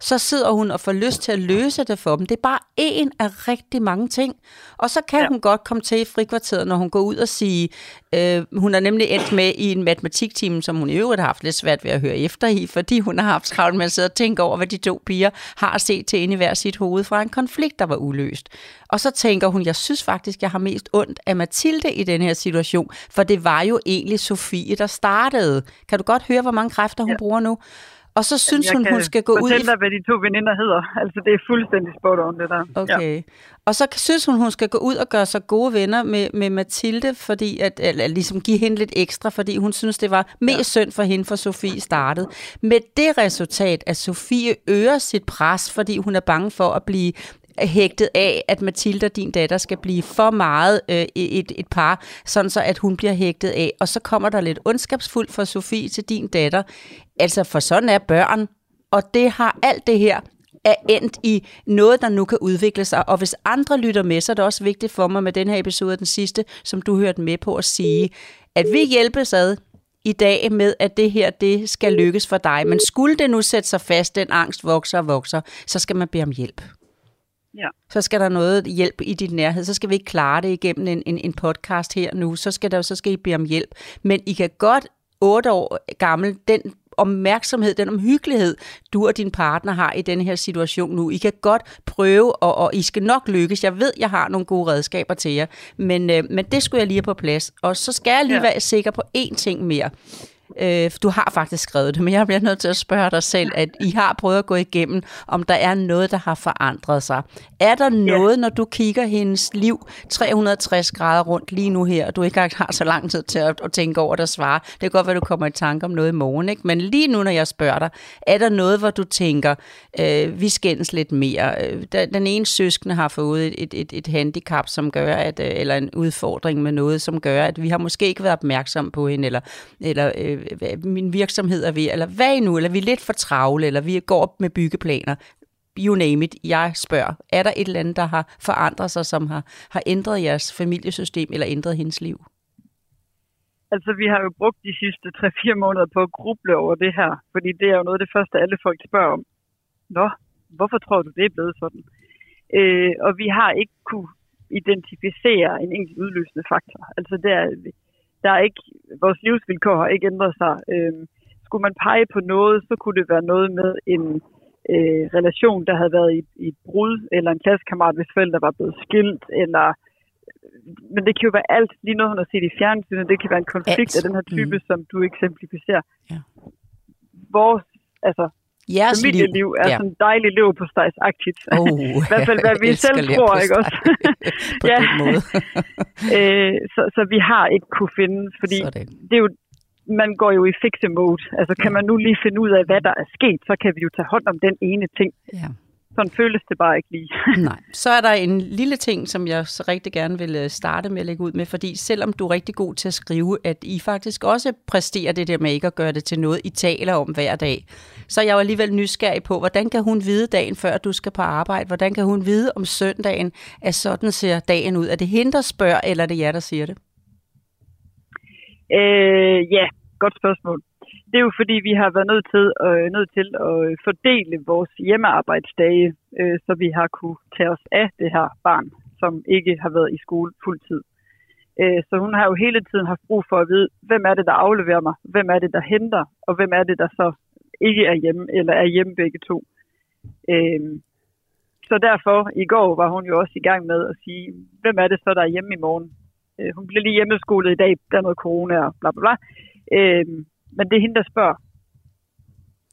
så sidder hun og får lyst til at løse det for dem. Det er bare en af rigtig mange ting. Og så kan ja. Hun godt komme til i frikvarteret, når hun går ud og sige, øh, hun er nemlig endt med i en matematiktime, som hun i øvrigt har haft lidt svært ved at høre efter i, fordi hun har haft travlt med at sidde og tænke over, hvad de to piger har set til inde i hver sit hoved fra en konflikt, der var uløst. Og så tænker hun, jeg synes faktisk, jeg har mest ondt af Mathilde i den her situation, for det var jo egentlig Sofie, der startede. Kan du godt høre, hvor mange kræfter hun ja. bruger nu? Og så synes Jeg hun, kan hun skal gå ud fortælle dig, hvad de to veninder hedder. Altså, det er fuldstændig spot on, det der. Okay. Ja. Og så synes hun, hun skal gå ud og gøre sig gode venner med, med Mathilde, fordi at, eller ligesom give hende lidt ekstra, fordi hun synes, det var mest ja. synd for hende, for Sofie startede. Med det resultat, at Sofie øger sit pres, fordi hun er bange for at blive hægtet af, at Mathilde, din datter, skal blive for meget øh, et, et par, sådan så at hun bliver hægtet af. Og så kommer der lidt ondskabsfuldt fra Sofie til din datter. Altså, for sådan er børn. Og det har alt det her er endt i noget, der nu kan udvikle sig. Og hvis andre lytter med, så er det også vigtigt for mig med den her episode, den sidste, som du hørte med på at sige, at vi hjælpes ad i dag med, at det her, det skal lykkes for dig. Men skulle det nu sætte sig fast, den angst vokser og vokser, så skal man bede om hjælp. Ja. Så skal der noget hjælp i din nærhed. Så skal vi ikke klare det igennem en, en, en podcast her nu. Så skal, der, så skal I bede om hjælp. Men I kan godt, otte år gammel, den opmærksomhed, den omhyggelighed, du og din partner har i den her situation nu. I kan godt prøve, og, og I skal nok lykkes. Jeg ved, jeg har nogle gode redskaber til jer, men, øh, men det skulle jeg lige have på plads. Og så skal jeg lige Ja. være sikker på én ting mere. Øh, du har faktisk skrevet det, men jeg bliver nødt til at spørge dig selv, at I har prøvet at gå igennem, om der er noget, der har forandret sig. Er der noget, når du kigger hendes liv 360 grader rundt lige nu her, og du ikke har så lang tid til at, at tænke over det og svare? Det kan godt være, du kommer i tanke om noget i morgen, ikke? men lige nu, når jeg spørger dig, er der noget, hvor du tænker, øh, vi skændes lidt mere? Øh, Den ene søskende har fået et, et, et, et handicap, som gør, at, øh, eller en udfordring med noget, som gør, at vi har måske ikke været opmærksom på hende, eller, eller øh, hvad- min virksomhed er ved, eller hvad nu, eller vi er lidt for travle, eller vi går op med byggeplaner. You name it. Jeg spørger, er der et eller andet, der har forandret sig, som har, har ændret jeres familiesystem, eller ændret hendes liv? Altså, vi har jo brugt de sidste 3-4 måneder på at gruble over det her, fordi det er jo noget af det første, alle folk spørger om. Nå, hvorfor tror du, det er blevet sådan? Øh, og vi har ikke kunne identificere en enkelt udløsende faktor. Altså, det er, der er ikke, vores livsvilkår har ikke ændret sig. Øh, skulle man pege på noget, så kunne det være noget med en øh, relation, der havde været i, i et brud, eller en klassekammerat, hvis forældre var blevet skilt, eller men det kan jo være alt, lige noget, hun har set i fjernsynet. Det kan være en konflikt Alt. af den her type, Mm. som du eksemplificerer. Ja. Vores altså, Jeres familieliv er ja. sådan dejligt liv på agtigt Oh, I hvert fald, hvad vi selv tror, ikke også? på Ja. den måde. øh, så, så vi har ikke kunne finde, fordi Sådan. det er jo, man går jo i fixe mode. Altså, kan man nu lige finde ud af, hvad der er sket, så kan vi jo tage hånd om den ene ting. Ja. Sådan føles det bare ikke lige. Nej. Så er der en lille ting, som jeg så rigtig gerne vil øh, starte med at lægge ud med, fordi selvom du er rigtig god til at skrive, at I faktisk også præsterer det der med ikke at gøre det til noget, I taler om hver dag, så er jeg jo alligevel nysgerrig på, hvordan kan hun vide dagen før, du skal på arbejde? Hvordan kan hun vide om søndagen, at sådan ser dagen ud? Er det hende, der spørger, eller er det jer, der siger det? Øh, ja, godt spørgsmål. Det er jo fordi, vi har været nødt til, øh, nødt til at øh, fordele vores hjemmearbejdsdage, øh, så vi har kunne tage os af det her barn, som ikke har været i skole fuldtid. Øh, så hun har jo hele tiden haft brug for at vide, hvem er det, der afleverer mig, hvem er det, der henter, og hvem er det, der så ikke er hjemme, eller er hjemme begge to. Øh, så derfor, i går var hun jo også i gang med at sige, hvem er det så, der er hjemme i morgen? Øh, hun bliver lige hjemmeskolet i dag, der er noget corona og bla bla bla. Øh, men det er hende, der spørger.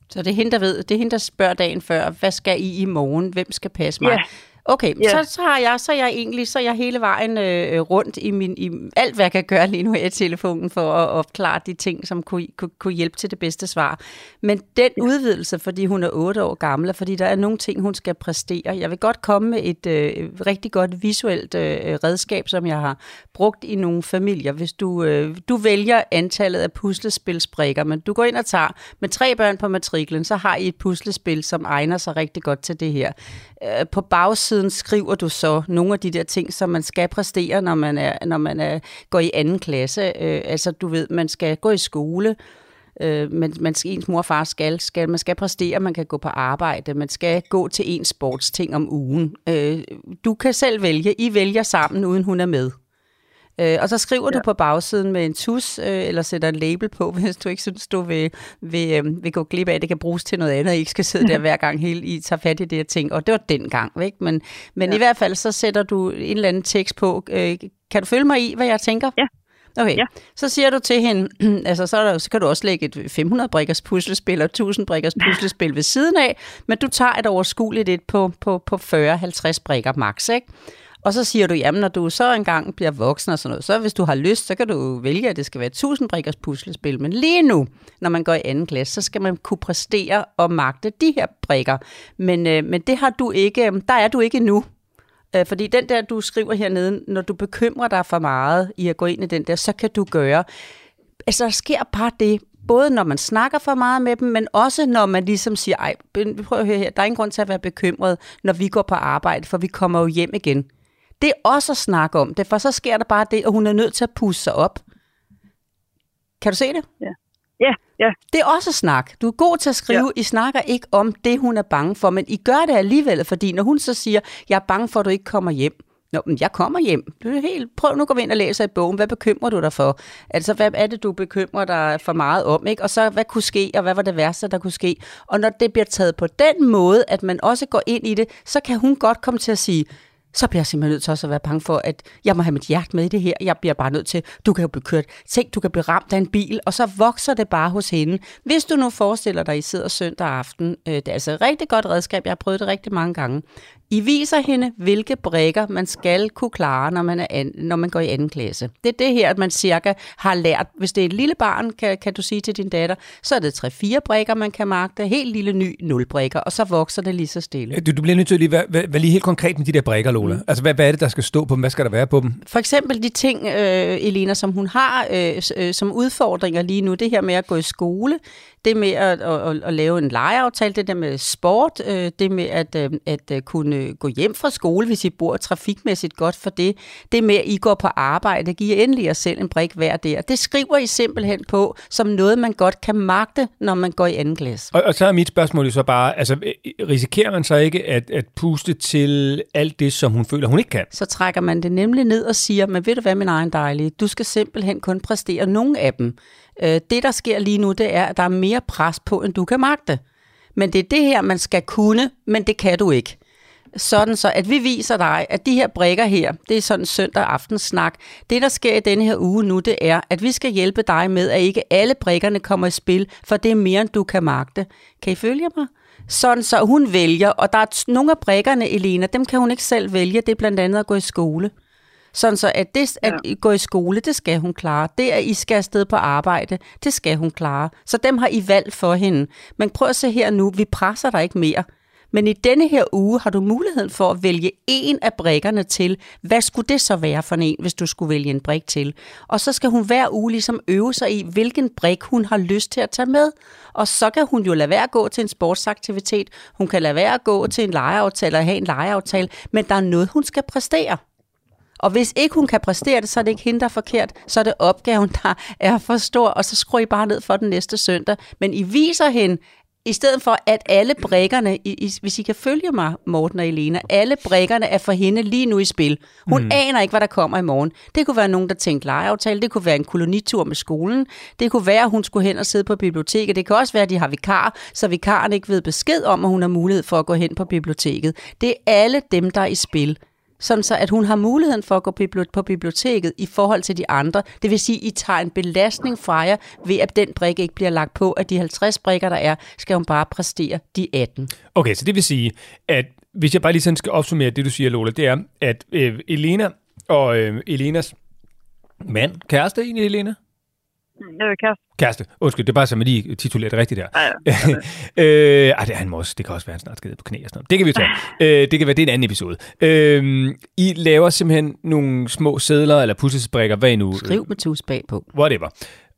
Så det er hende, der ved, det er hende, der spørger dagen før, hvad skal I i morgen? Hvem skal passe mig? Ja. Okay, Ja. så, så, har jeg, så er jeg egentlig så er jeg hele vejen øh, rundt i, min, i alt, hvad jeg kan gøre lige nu her i telefonen for at opklare de ting, som kunne, kunne, kunne hjælpe til det bedste svar. Men den udvidelse, fordi hun er 8 år gammel, og fordi der er nogle ting, hun skal præstere. Jeg vil godt komme med et øh, rigtig godt visuelt øh, redskab, som jeg har brugt i nogle familier. Hvis du, øh, du vælger antallet af puslespilsbrikker, men du går ind og tager med tre børn på matriklen, så har I et puslespil, som egner sig rigtig godt til det her. Øh, på bagsiden skriver du så nogle af de der ting, som man skal præstere, når man, er, når man er, går i anden klasse. Øh, altså, du ved, man skal gå i skole, øh, man, man skal, ens mor og far skal, skal, man skal præstere, man kan gå på arbejde, man skal gå til en sportsting om ugen. Øh, du kan selv vælge, I vælger sammen, uden hun er med. Øh, og så skriver ja. du på bagsiden med en tus, øh, eller sætter en label på, hvis du ikke synes, du vil, vil, øh, vil gå glip af, at det kan bruges til noget andet, og ikke skal sidde der hver gang hele I tager fat i det her ting. Og det var den gang, ikke? Men, men ja. i hvert fald så sætter du en eller anden tekst på. Øh, kan du følge mig i, hvad jeg tænker? Ja. Okay, Ja. så siger du til hende, altså så, er der, så kan du også lægge et 500 brikkers puslespil og 1000 brikkers puslespil ved siden af, men du tager et overskueligt et på, på, på 40-50 brikker max, ikke? Og så siger du, jamen når du så engang bliver voksen og sådan noget, så hvis du har lyst, så kan du vælge, at det skal være 1000 brikkers puslespil. Men lige nu, når man går i anden klasse, så skal man kunne præstere og magte de her brikker. Men, øh, men det har du ikke, øh, der er du ikke nu. Øh, fordi den der, du skriver hernede, når du bekymrer dig for meget i at gå ind i den der, så kan du gøre. Altså, der sker bare det, både når man snakker for meget med dem, men også når man ligesom siger, ej, prøv at høre her, der er ingen grund til at være bekymret, når vi går på arbejde, for vi kommer jo hjem igen. Det er også at snakke om det, for så sker der bare det, og hun er nødt til at pusse sig op. Kan du se det? Ja. Det er også snak. Du er god til at skrive. Ja. I snakker ikke om det, hun er bange for, men I gør det alligevel, fordi når hun så siger, jeg er bange for, at du ikke kommer hjem. Nå, men jeg kommer hjem. Du er helt, prøv nu at gå ind og læse i bogen. Hvad bekymrer du dig for? Altså, hvad er det, du bekymrer dig for meget om? Ikke? Og så, hvad kunne ske, og hvad var det værste, der kunne ske? Og når det bliver taget på den måde, at man også går ind i det, så kan hun godt komme til at sige, så bliver jeg simpelthen nødt til også at være bange for, at jeg må have mit hjerte med i det her. Jeg bliver bare nødt til, du kan jo blive kørt, tænk, du kan blive ramt af en bil, og så vokser det bare hos hende. Hvis du nu forestiller dig, at I sidder søndag aften, øh, det er altså et rigtig godt redskab, jeg har prøvet det rigtig mange gange. I viser hende, hvilke brækker man skal kunne klare, når man, er an, når man går i anden klasse. Det er det her, at man cirka har lært. Hvis det er et lille barn, kan, kan du sige til din datter, så er det 3-4 brækker, man kan magte. Helt lille ny 0 brækker, og så vokser det lige så stille. Du, du bliver nødt til at lige være, være, være lige helt konkret med de der brækker, Lola. Mm. Altså, hvad, hvad er det, der skal stå på dem? Hvad skal der være på dem? For eksempel de ting, øh, Elena, som hun har øh, øh, som udfordringer lige nu, det her med at gå i skole, det med at, at, at, at lave en legeaftale, det der med sport, øh, det med at, øh, at øh, kunne gå hjem fra skole, hvis I bor trafikmæssigt godt for det, det med at I går på arbejde, giver endelig jer selv en brik hver der. Det skriver I simpelthen på som noget, man godt kan magte, når man går i anden klasse. Og, og så er mit spørgsmål jo så bare, altså, øh, risikerer man så ikke at, at puste til alt det, som hun føler, hun ikke kan? så trækker man det nemlig ned og siger, men ved du hvad, min egen dejlige, du skal simpelthen kun præstere nogle af dem. Øh, det, der sker lige nu, det er, at der er mere pres på, end du kan magte. Men det er det her, man skal kunne, men det kan du ikke. Sådan så, at vi viser dig, at de her brækker her, det er sådan søndag aftensnak. Det, der sker i denne her uge nu, det er, at vi skal hjælpe dig med, at ikke alle brækkerne kommer i spil, for det er mere, end du kan magte. Kan I følge mig? Sådan så hun vælger, og der er t- nogle af brækkerne, Elena, dem kan hun ikke selv vælge. Det er blandt andet at gå i skole. Sådan så, at det at Ja. gå i skole, det skal hun klare. Det, at I skal afsted på arbejde, det skal hun klare. Så dem har I valgt for hende. Men prøv at se her nu, vi presser dig ikke mere. Men i denne her uge har du muligheden for at vælge en af brækkerne til. Hvad skulle det så være for en, hvis du skulle vælge en brik til? Og så skal hun hver uge ligesom øve sig i, hvilken brik hun har lyst til at tage med. Og så kan hun jo lade være at gå til en sportsaktivitet. Hun kan lade være at gå til en legeaftale eller have en legeaftale. Men der er noget, hun skal præstere. Og hvis ikke hun kan præstere det, så er det ikke hende, der er forkert. Så er det opgaven, der er for stor, og så skruer I bare ned for den næste søndag. Men I viser hende, i stedet for at alle brækkerne, i, i, hvis I kan følge mig, Morten og Elena, alle brækkerne er for hende lige nu i spil. Hun mm. aner ikke, hvad der kommer i morgen. Det kunne være nogen, der tænkte legeaftale, det kunne være en kolonitur med skolen, det kunne være, at hun skulle hen og sidde på biblioteket, det kan også være, at de har vikar, så vikaren ikke ved besked om, at hun har mulighed for at gå hen på biblioteket. Det er alle dem, der er i spil sådan så at hun har muligheden for at gå på biblioteket i forhold til de andre. Det vil sige, at I tager en belastning fra jer, ved at den brik ikke bliver lagt på, at de 50 brikker, der er, skal hun bare præstere de 18. Okay, så det vil sige, at hvis jeg bare lige sådan skal opsummere det, du siger, Lola, det er, at øh, Elena og øh, Elenas mand, kæreste egentlig, Elena? Vil kæreste. Kæreste, undskyld, det er bare så, man lige titulerer det rigtigt der. Ja, ja. øh, ej, det, er han må også, det kan også være, at han snart skal ned på knæ og sådan noget. Det kan vi tage. øh, det kan være, det er en anden episode. Øh, I laver simpelthen nogle små sædler eller puslesprækker, hvad I nu? Skriv med tus bagpå. whatever.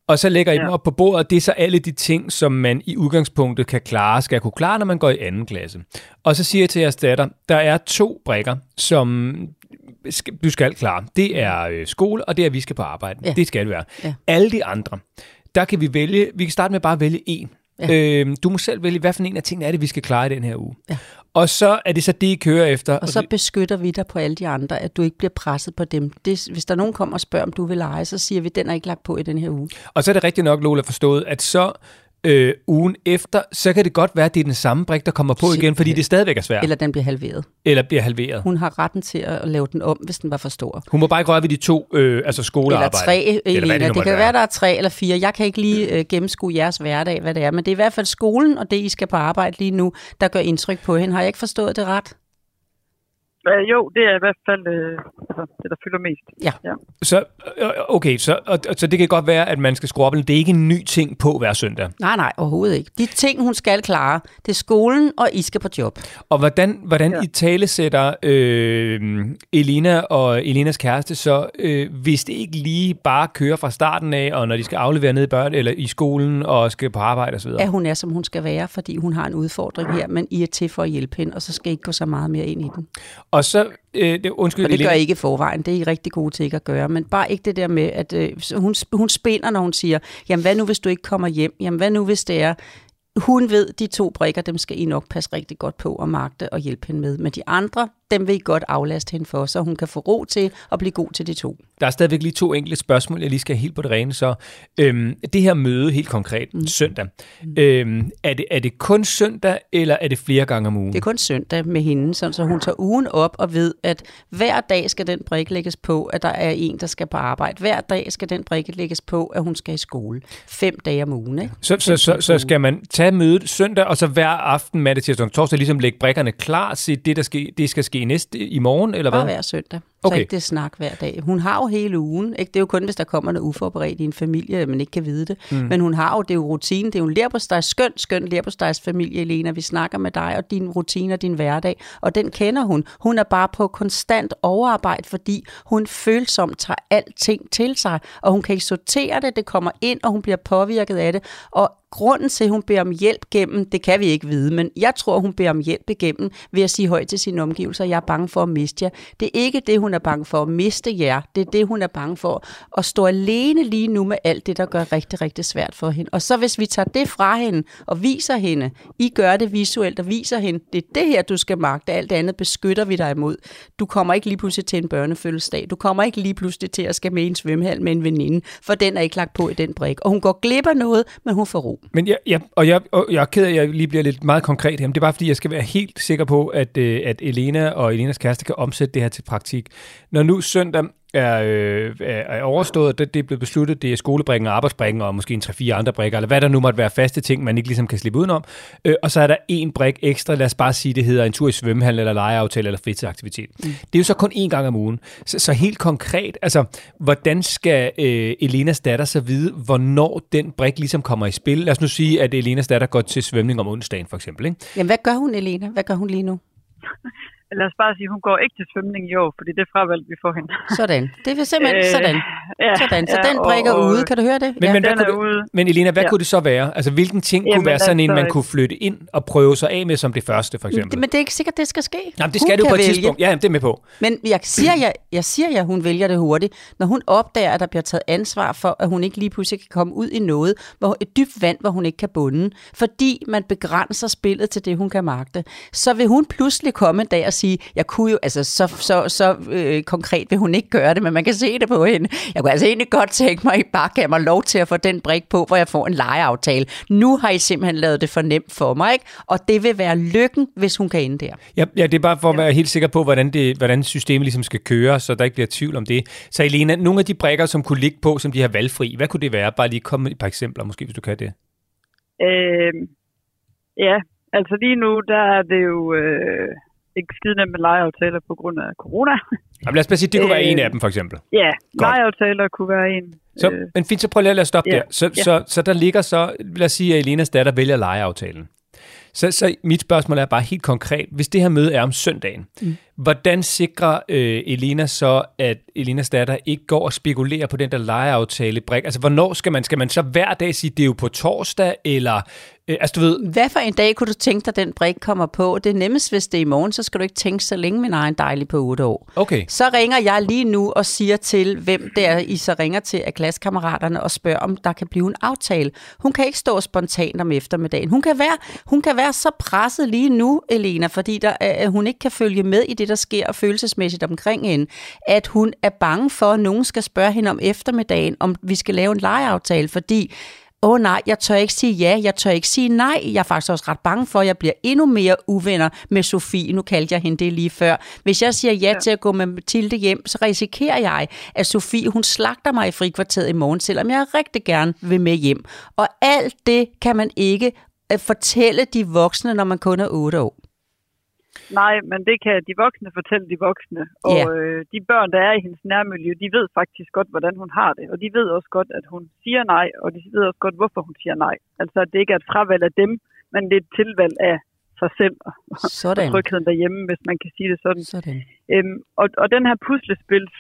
Og så lægger I ja. dem op på bordet, og det er så alle de ting, som man i udgangspunktet kan klare, skal kunne klare, når man går i anden klasse. Og så siger jeg til jeres datter, der er to brækker, som du skal klare. Det er øh, skole, og det er, at vi skal på arbejde. Ja. Det skal det være. Ja. Alle de andre, der kan vi vælge, vi kan starte med bare at vælge en. Ja. Øhm, du må selv vælge, hvad for en af tingene er det, vi skal klare i den her uge. Ja. Og så er det så det, I kører efter. Og så beskytter vi dig på alle de andre, at du ikke bliver presset på dem. Det, hvis der er nogen kommer og spørger, om du vil lege, så siger vi, den er ikke lagt på i den her uge. Og så er det rigtigt nok, Lola, forstået, at så øh, ugen efter, så kan det godt være, at det er den samme brik, der kommer på igen, fordi Simpelthen. det stadigvæk er svært. Eller den bliver halveret. eller bliver halveret. Hun har retten til at lave den om, hvis den var for stor. Hun må bare ikke røre ved de to, øh, altså skolearbejde. Eller tre, Eller Elena. nu Det, måtte kan være, der er tre eller fire. Jeg kan ikke lige øh, gennemskue jeres hverdag, hvad det er. Men det er i hvert fald skolen og det, I skal på arbejde lige nu, der gør indtryk på hende. Har jeg ikke forstået det ret? Øh, jo, det er i hvert fald øh, altså, det, der fylder mest. Ja. ja. Så, øh, okay, så, og, så det kan godt være, at man skal skrue op. Det er ikke en ny ting på hver søndag. Nej, nej, overhovedet ikke. De ting, hun skal klare, det er skolen, og I skal på job. Og hvordan, hvordan ja. I tale sætter øh, Elina og Elinas kæreste så, øh, hvis det ikke lige bare kører fra starten af, og når de skal aflevere ned i børn eller i skolen og skal på arbejde osv.? At hun er, som hun skal være, fordi hun har en udfordring her, men I er til for at hjælpe hende, og så skal I ikke gå så meget mere ind i den. Og så, øh, det, undskyld, Og det gør. I ikke i forvejen. Det er I rigtig gode til ikke at gøre. Men bare ikke det der med, at øh, hun, hun spinder, når hun siger, jamen hvad nu, hvis du ikke kommer hjem? Jamen hvad nu, hvis det er... Hun ved, de to brikker, dem skal I nok passe rigtig godt på og magte og hjælpe hende med. Men de andre, dem vil I godt aflaste hende for, så hun kan få ro til at blive god til de to. Der er stadigvæk lige to enkelte spørgsmål, jeg lige skal helt på det rene. Så øhm, det her møde, helt konkret, mm. søndag. Mm. Øhm, er, det, er det kun søndag, eller er det flere gange om ugen? Det er kun søndag med hende, sådan, så hun tager ugen op og ved, at hver dag skal den brik lægges på, at der er en, der skal på arbejde. Hver dag skal den brik lægges på, at hun skal i skole. Fem dage om ugen, ikke? Så, så, så, så skal man tage mødet søndag, og så hver aften, mandag, tirsdag og torsdag, ligesom lægge brikkerne klar til det, der skal, det skal ske næste i morgen, eller hvad? hver søndag. Så Okay. ikke det snak hver dag. Hun har jo hele ugen. Ikke? Det er jo kun, hvis der kommer noget uforberedt i en familie, man ikke kan vide det. Mm. Men hun har jo, det er jo rutine. Det er jo en lærpostejs, skøn, skøn lærpostejs familie, Elena. Vi snakker med dig og din rutine og din hverdag. Og den kender hun. Hun er bare på konstant overarbejde, fordi hun følsomt tager alting til sig. Og hun kan ikke sortere det. Det kommer ind, og hun bliver påvirket af det. Og grunden til, at hun beder om hjælp gennem, det kan vi ikke vide, men jeg tror, hun beder om hjælp igennem ved at sige højt til sine omgivelser, jeg er bange for at miste jer. Det er ikke det, hun er bange for at miste jer. Det er det, hun er bange for at stå alene lige nu med alt det, der gør rigtig, rigtig svært for hende. Og så hvis vi tager det fra hende og viser hende, I gør det visuelt og viser hende, det er det her, du skal magte, alt det andet beskytter vi dig imod. Du kommer ikke lige pludselig til en børnefødselsdag. Du kommer ikke lige pludselig til at skal med i en svømmehal med en veninde, for den er ikke lagt på i den brik. Og hun går glip af noget, men hun får ro. Men jeg, jeg, og, jeg, og jeg er ked af, at jeg lige bliver lidt meget konkret her, men det er bare fordi, jeg skal være helt sikker på, at, øh, at Elena og Elenas kæreste kan omsætte det her til praktik. Når nu søndag er, øh, er, er overstået, det, det er blevet besluttet, det er skolebrikken og arbejdsbrikken og måske en 3-4 andre brikker, eller hvad der nu måtte være faste ting, man ikke ligesom kan slippe udenom. Øh, og så er der en brik ekstra, lad os bare sige, det hedder en tur i svømmehallen, eller legeaftale, eller fritidsaktivitet. Mm. Det er jo så kun én gang om ugen. Så, så helt konkret, altså, hvordan skal øh, Elenas datter så vide, hvornår den brik ligesom kommer i spil? Lad os nu sige, at Elenas datter går til svømning om onsdagen, for eksempel. Ikke? Jamen, hvad gør hun, Elena? Hvad gør hun lige nu? Lad os bare sige, at hun går ikke til svømning i år, fordi det er fravalgt, vi får hende. Sådan. Det er simpelthen Øh, sådan. Ja, Sådan. Så ja, den brækker og- ude. Kan du høre det? Men, men, hvad den er kunne det, ude. men Elena, hvad ja. Ja. kunne det så være? Altså, hvilken ting kunne Jamen, være sådan en, altså, man kunne flytte ind og prøve sig af med som det første, for eksempel? Det, men det er ikke sikkert, det skal ske. Jamen, det Hun skal det jo på et vælge. tidspunkt. Ja, jamen, det er med på. Men jeg siger, jeg, jeg siger jeg, hun vælger det hurtigt. Når hun opdager, at der bliver taget ansvar for, at hun ikke lige pludselig kan komme ud i noget, hvor et dybt vand, hvor hun ikke kan bunde, fordi man begrænser spillet til det, hun kan magte, så vil hun pludselig komme en dag og sige, jeg kunne jo, altså så, så, så øh, konkret vil hun ikke gøre det, men man kan se det på hende. Jeg kunne altså egentlig godt tænke mig, at I bare gav mig lov til at få den brik på, hvor jeg får en legeaftale. Nu har I simpelthen lavet det for nemt for mig, ikke? og det vil være lykken, hvis hun kan ende der. Ja, ja, det er bare for at være helt sikker på, hvordan, det, hvordan systemet ligesom skal køre, så der ikke bliver tvivl om det. Så Elena, nogle af de brækker, som kunne ligge på, som de har valgfri, hvad kunne det være? Bare lige komme med et par eksempler, måske, hvis du kan det. Øh, ja, altså lige nu, der er det jo øh, ikke skide nemt med legeaftaler på grund af corona. Jamen, lad os bare sige, det kunne være Øh, en af dem, for eksempel. ja, legeaftaler kunne være en. Så, øh, men fint, så prøv lige at lade stoppe ja, der. Så, ja. så, så der ligger så, lad os sige, at Elenas datter vælger legeaftalen. Så, så mit spørgsmål er bare helt konkret, hvis det her møde er om søndagen, mm. hvordan sikrer øh, Elena så, at Elenas datter ikke går og spekulerer på den der legeaftale brik? Altså, hvornår skal man, skal man så hver dag sige, det er jo på torsdag, eller, øh, altså du ved, Hvad for en dag kunne du tænke dig, den brik kommer på? Det er nemmest, hvis det er i morgen, så skal du ikke tænke så længe, min egen dejlig på 8 år. okay, Så ringer jeg lige nu og siger til, hvem det er, I så ringer til af klassekammeraterne og spørger, om der kan blive en aftale. Hun kan ikke stå spontant om eftermiddagen. Hun kan være, hun kan være så presset lige nu, Elena, fordi der, er- at hun ikke kan følge med i det, der sker følelsesmæssigt omkring hende, at hun er bange for, at nogen skal spørge hende om eftermiddagen, om vi skal lave en legeaftale, fordi åh oh, nej, jeg tør ikke sige ja, jeg tør ikke sige nej. Jeg er faktisk også ret bange for, at jeg bliver endnu mere uvenner med Sofie. Nu kaldte jeg hende det lige før. Hvis jeg siger ja, ja. til at gå med Mathilde hjem, så risikerer jeg, at Sofie hun slagter mig i frikvarteret i morgen, selvom jeg rigtig gerne vil med hjem. Og alt det kan man ikke øh, fortælle de voksne, når man kun er 8 år. Nej, men det kan de voksne fortælle de voksne. Og Ja. øh, de børn, der er i hendes nærmiljø, de ved faktisk godt, hvordan hun har det. Og de ved også godt, at hun siger nej, og de ved også godt, hvorfor hun siger nej. Altså, at det ikke er et fravalg af dem, men det er et tilvalg af sig selv og Sådan. trygheden derhjemme, hvis man kan sige det sådan. Sådan. Øhm, og, og den her puslespils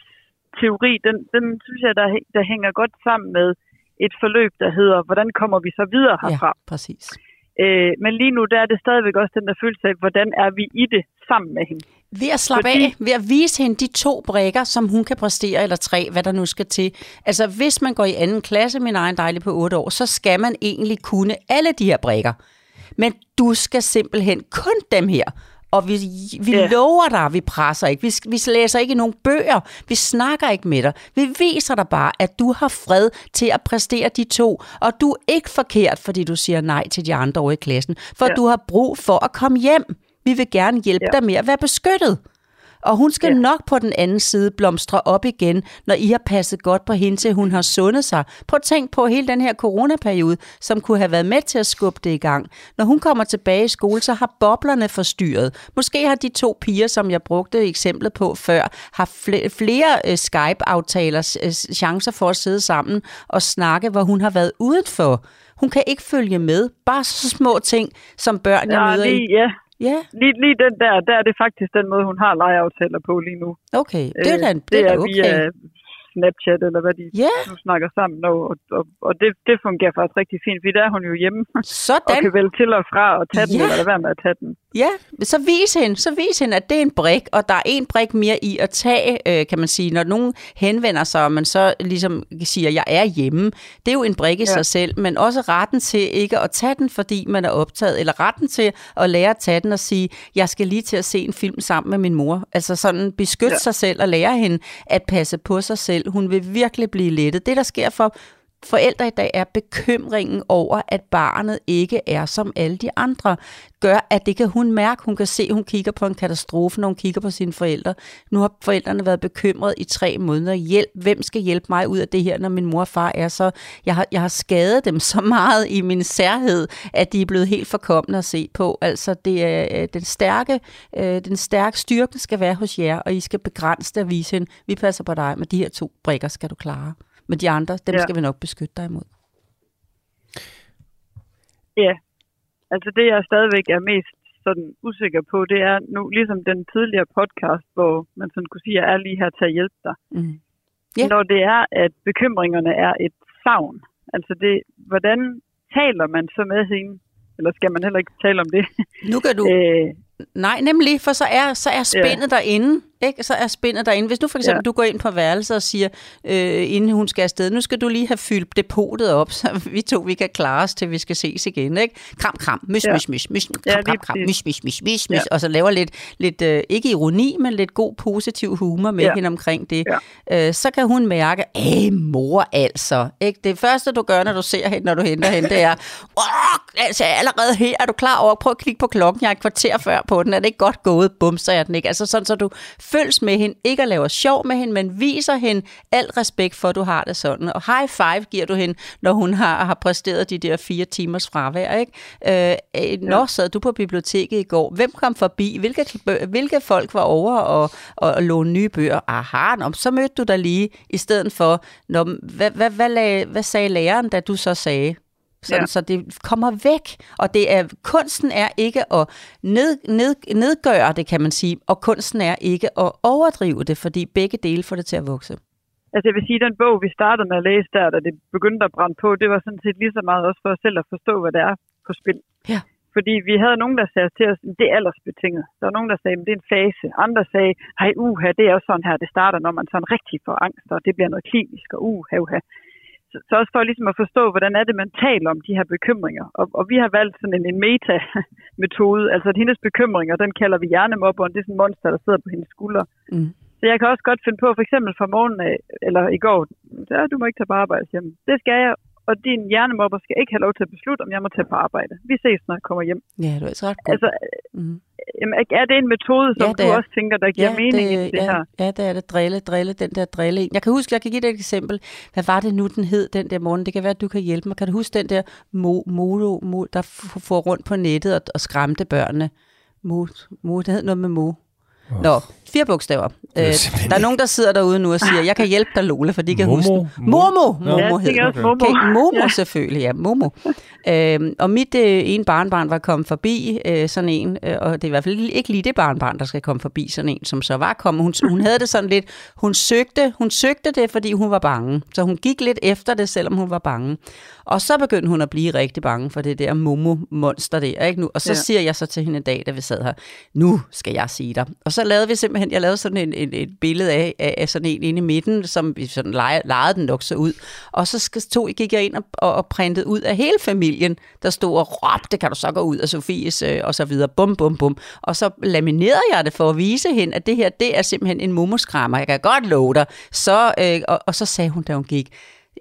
teori, den, den synes jeg, der, der hænger godt sammen med et forløb, der hedder, hvordan kommer vi så videre herfra? Ja, præcis. Øh, men lige nu, der er det stadigvæk også den der følelse af, hvordan er vi i det sammen med hende? Ved at slappe Fordi- af, ved at vise hende de to brækker, som hun kan præstere, eller tre, hvad der nu skal til. Altså, hvis man går i anden klasse, min egen dejlige på otte år, så skal man egentlig kunne alle de her brækker. Men du skal simpelthen kun dem her. Og vi, vi Ja. lover dig, vi presser ikke. Vi, vi læser ikke nogen bøger. Vi snakker ikke med dig. Vi viser dig bare, at du har fred til at præstere de to. Og du er ikke forkert, fordi du siger nej til de andre over i klassen. For. Ja. du har brug for at komme hjem. Vi vil gerne hjælpe. Ja. dig med at være beskyttet. Og hun skal ja. Nok på den anden side blomstre op igen, når I har passet godt på hende, til hun har sundet sig. Prøv at tænk på hele den her coronaperiode, som kunne have været med til at skubbe det i gang. Når hun kommer tilbage i skole, så har boblerne forstyrret. Måske har de to piger, som jeg brugte eksemplet på før, har fl- flere øh, Skype-aftaler, øh, chancer for at sidde sammen og snakke, hvor hun har været udenfor. Hun kan ikke følge med. Bare så små ting, som børn, jeg Ja, møder i. lige, ja. Ja, Lige, lige den der, der er det faktisk den måde, hun har legeaftaler på lige nu. okay. Det er Øh, da en- det er okay. via Snapchat, eller hvad de Ja. nu snakker sammen. Og, og, og, og det, det fungerer faktisk rigtig fint, fordi der er hun jo hjemme og Sådan. kan vælge til og fra og tage den, Ja. eller lade være med at tage den. Ja, så vis hende, så vis hende, at det er en brik, og der er en brik mere i at tage, øh, kan man sige, når nogen henvender sig, og man så ligesom siger, jeg er hjemme. Det er jo en brik i ja. Sig selv, men også retten til ikke at tage den, fordi man er optaget, eller retten til at lære at tage den og sige, jeg skal lige til at se en film sammen med min mor. Altså sådan beskytte. Ja. sig selv og lære hende at passe på sig selv. Hun vil virkelig blive lettet. Det, der sker for forældre i dag, er bekymringen over, at barnet ikke er som alle de andre, gør, at det kan hun mærke. Hun kan se, at hun kigger på en katastrofe, når hun kigger på sine forældre. Nu har forældrene været bekymret i tre måneder. Hjælp, hvem skal hjælpe mig ud af det her, når min mor og far er så... Jeg har, jeg har skadet dem så meget i min særhed, at de er blevet helt forkommende at se på. Altså, det er øh, den stærke, øh, den stærke styrke skal være hos jer, og I skal begrænse det og vise hende, vi passer på dig, men de her to brikker skal du klare. Men de andre, dem ja. Skal vi nok beskytte dig imod. Ja, altså det jeg stadigvæk er mest sådan usikker på, det er nu ligesom den tidligere podcast, hvor man sådan kunne sige, at jeg er lige her til at hjælpe dig. Mm. Ja. Når det er, at bekymringerne er et savn, altså det, hvordan taler man så med hende? Eller skal man heller ikke tale om det? Nu kan du... Øh, Nej, nemlig, for så er, så er spændet ja. derinde. Ikke? Så er spændet derinde. Hvis du for eksempel ja. Du går ind på værelset og siger, øh, inden hun skal afsted, nu skal du lige have fyldt depotet op, så vi to vi kan klare os, til vi skal ses igen. Ikke? Kram, kram, mys, Ja. mys, mys, mys, kram, Ja, kram, kram, mys, mys, mys, mys, mys, Ja. og så laver lidt, lidt øh, ikke ironi, men lidt god positiv humor med ja. Hende omkring det. Ja. Øh, så kan hun mærke, æh, mor altså. Ikke? Det første, du gør, når du ser hende, når du henter hende, det er, "Åh, altså allerede her, er du klar over, prøv at kigge på klokken, jeg er et kvarter før på den, er det ikke godt gået, bum, så er den ikke. Altså sådan, så du følges med hende, ikke at lave sjov med hende, men viser hende al respekt for, at du har det sådan. Og high five giver du hende, når hun har, har præsteret de der fire timers fravær. Ikke? Øh, øh, når sad du på biblioteket i går? Hvem kom forbi? Hvilke, hvilke folk var over og, og, og låne nye bøger? Aha, nå, så mødte du dig lige, i stedet for, når, hvad, hvad, hvad, lag, hvad sagde læreren, da du så sagde? Sådan, ja. Så det kommer væk. Og det er, kunsten er ikke at ned, ned, nedgøre det, kan man sige. Og kunsten er ikke at overdrive det, fordi begge dele får det til at vokse. Altså jeg vil sige, den bog, vi startede med at læse der, da det begyndte at brænde på, det var sådan set lige så meget også for os selv at forstå, hvad det er på spil. Ja. Fordi vi havde nogen, der sagde til os, det er aldersbetinget. Der var nogen, der sagde, det er en fase. Andre sagde, hej uha, det er også sådan her, det starter, når man sådan rigtig får angst, og det bliver noget klinisk, og uha, uha. Så, så også for ligesom at forstå, hvordan er det, man taler om de her bekymringer. Og, og vi har valgt sådan en, en meta-metode, altså at hendes bekymringer, den kalder vi hjernemobberen, det er sådan en monster, der sidder på hendes skuldre. Mm. Så jeg kan også godt finde på, for eksempel fra morgenen af, eller i går, ja, du må ikke tage på arbejde hjemme. Det skal jeg, og din hjernemobber skal ikke have lov til at beslutte, om jeg må tage på arbejde. Vi ses, når jeg kommer hjem. Ja, du er altså ret god. Altså, mm. jamen, er det en metode, som Ja, du er. også tænker, der giver mening det, i det ja, her? Ja, det er det. Drille, drille, den der drille. Jeg kan huske, jeg kan give dig et eksempel. Hvad var det nu, den hed, den der morgen? Det kan være, at du kan hjælpe mig. Kan du huske den der mo, molo, mo, der får rundt på nettet og, og skræmte børnene? Mo, mo, det hed noget med mo. Nå, fire bogstaver. Øh, er der er nogen, der sidder derude nu og siger, jeg kan hjælpe dig, Lola, for de kan Momo? huske den. Mo- Momo. Momo Ja, jeg hed også Momo. Okay, Momo Ja. selvfølgelig, ja, Momo. øhm, og mit øh, ene barnbarn var kommet forbi øh, sådan en, øh, og det er i hvert fald ikke lige det barnbarn, der skal komme forbi sådan en, som så var kommet. Hun, hun havde det sådan lidt, hun søgte, hun søgte det, fordi hun var bange. Så hun gik lidt efter det, selvom hun var bange. Og så begyndte hun at blive rigtig bange for det der Momo-monster der, ikke nu? Og så. Ja. siger jeg så til hende en dag, da vi sad her, nu skal jeg sige dig. Og så lavede vi simpelthen, jeg lavede sådan en, en, et billede af, af, af sådan en inde i midten, som vi sådan lege, legede den nok så ud. Og så skal- tog, gik jeg ind og, og, og printede ud af hele familien, der stod og råbte, kan du så gå ud af Sofies, øh, og så videre, bum, bum, bum. Og så laminerede jeg det for at vise hende, at det her, det er simpelthen en mummuskrammer, jeg kan godt love dig. Så, øh, og, og så sagde hun, da hun gik,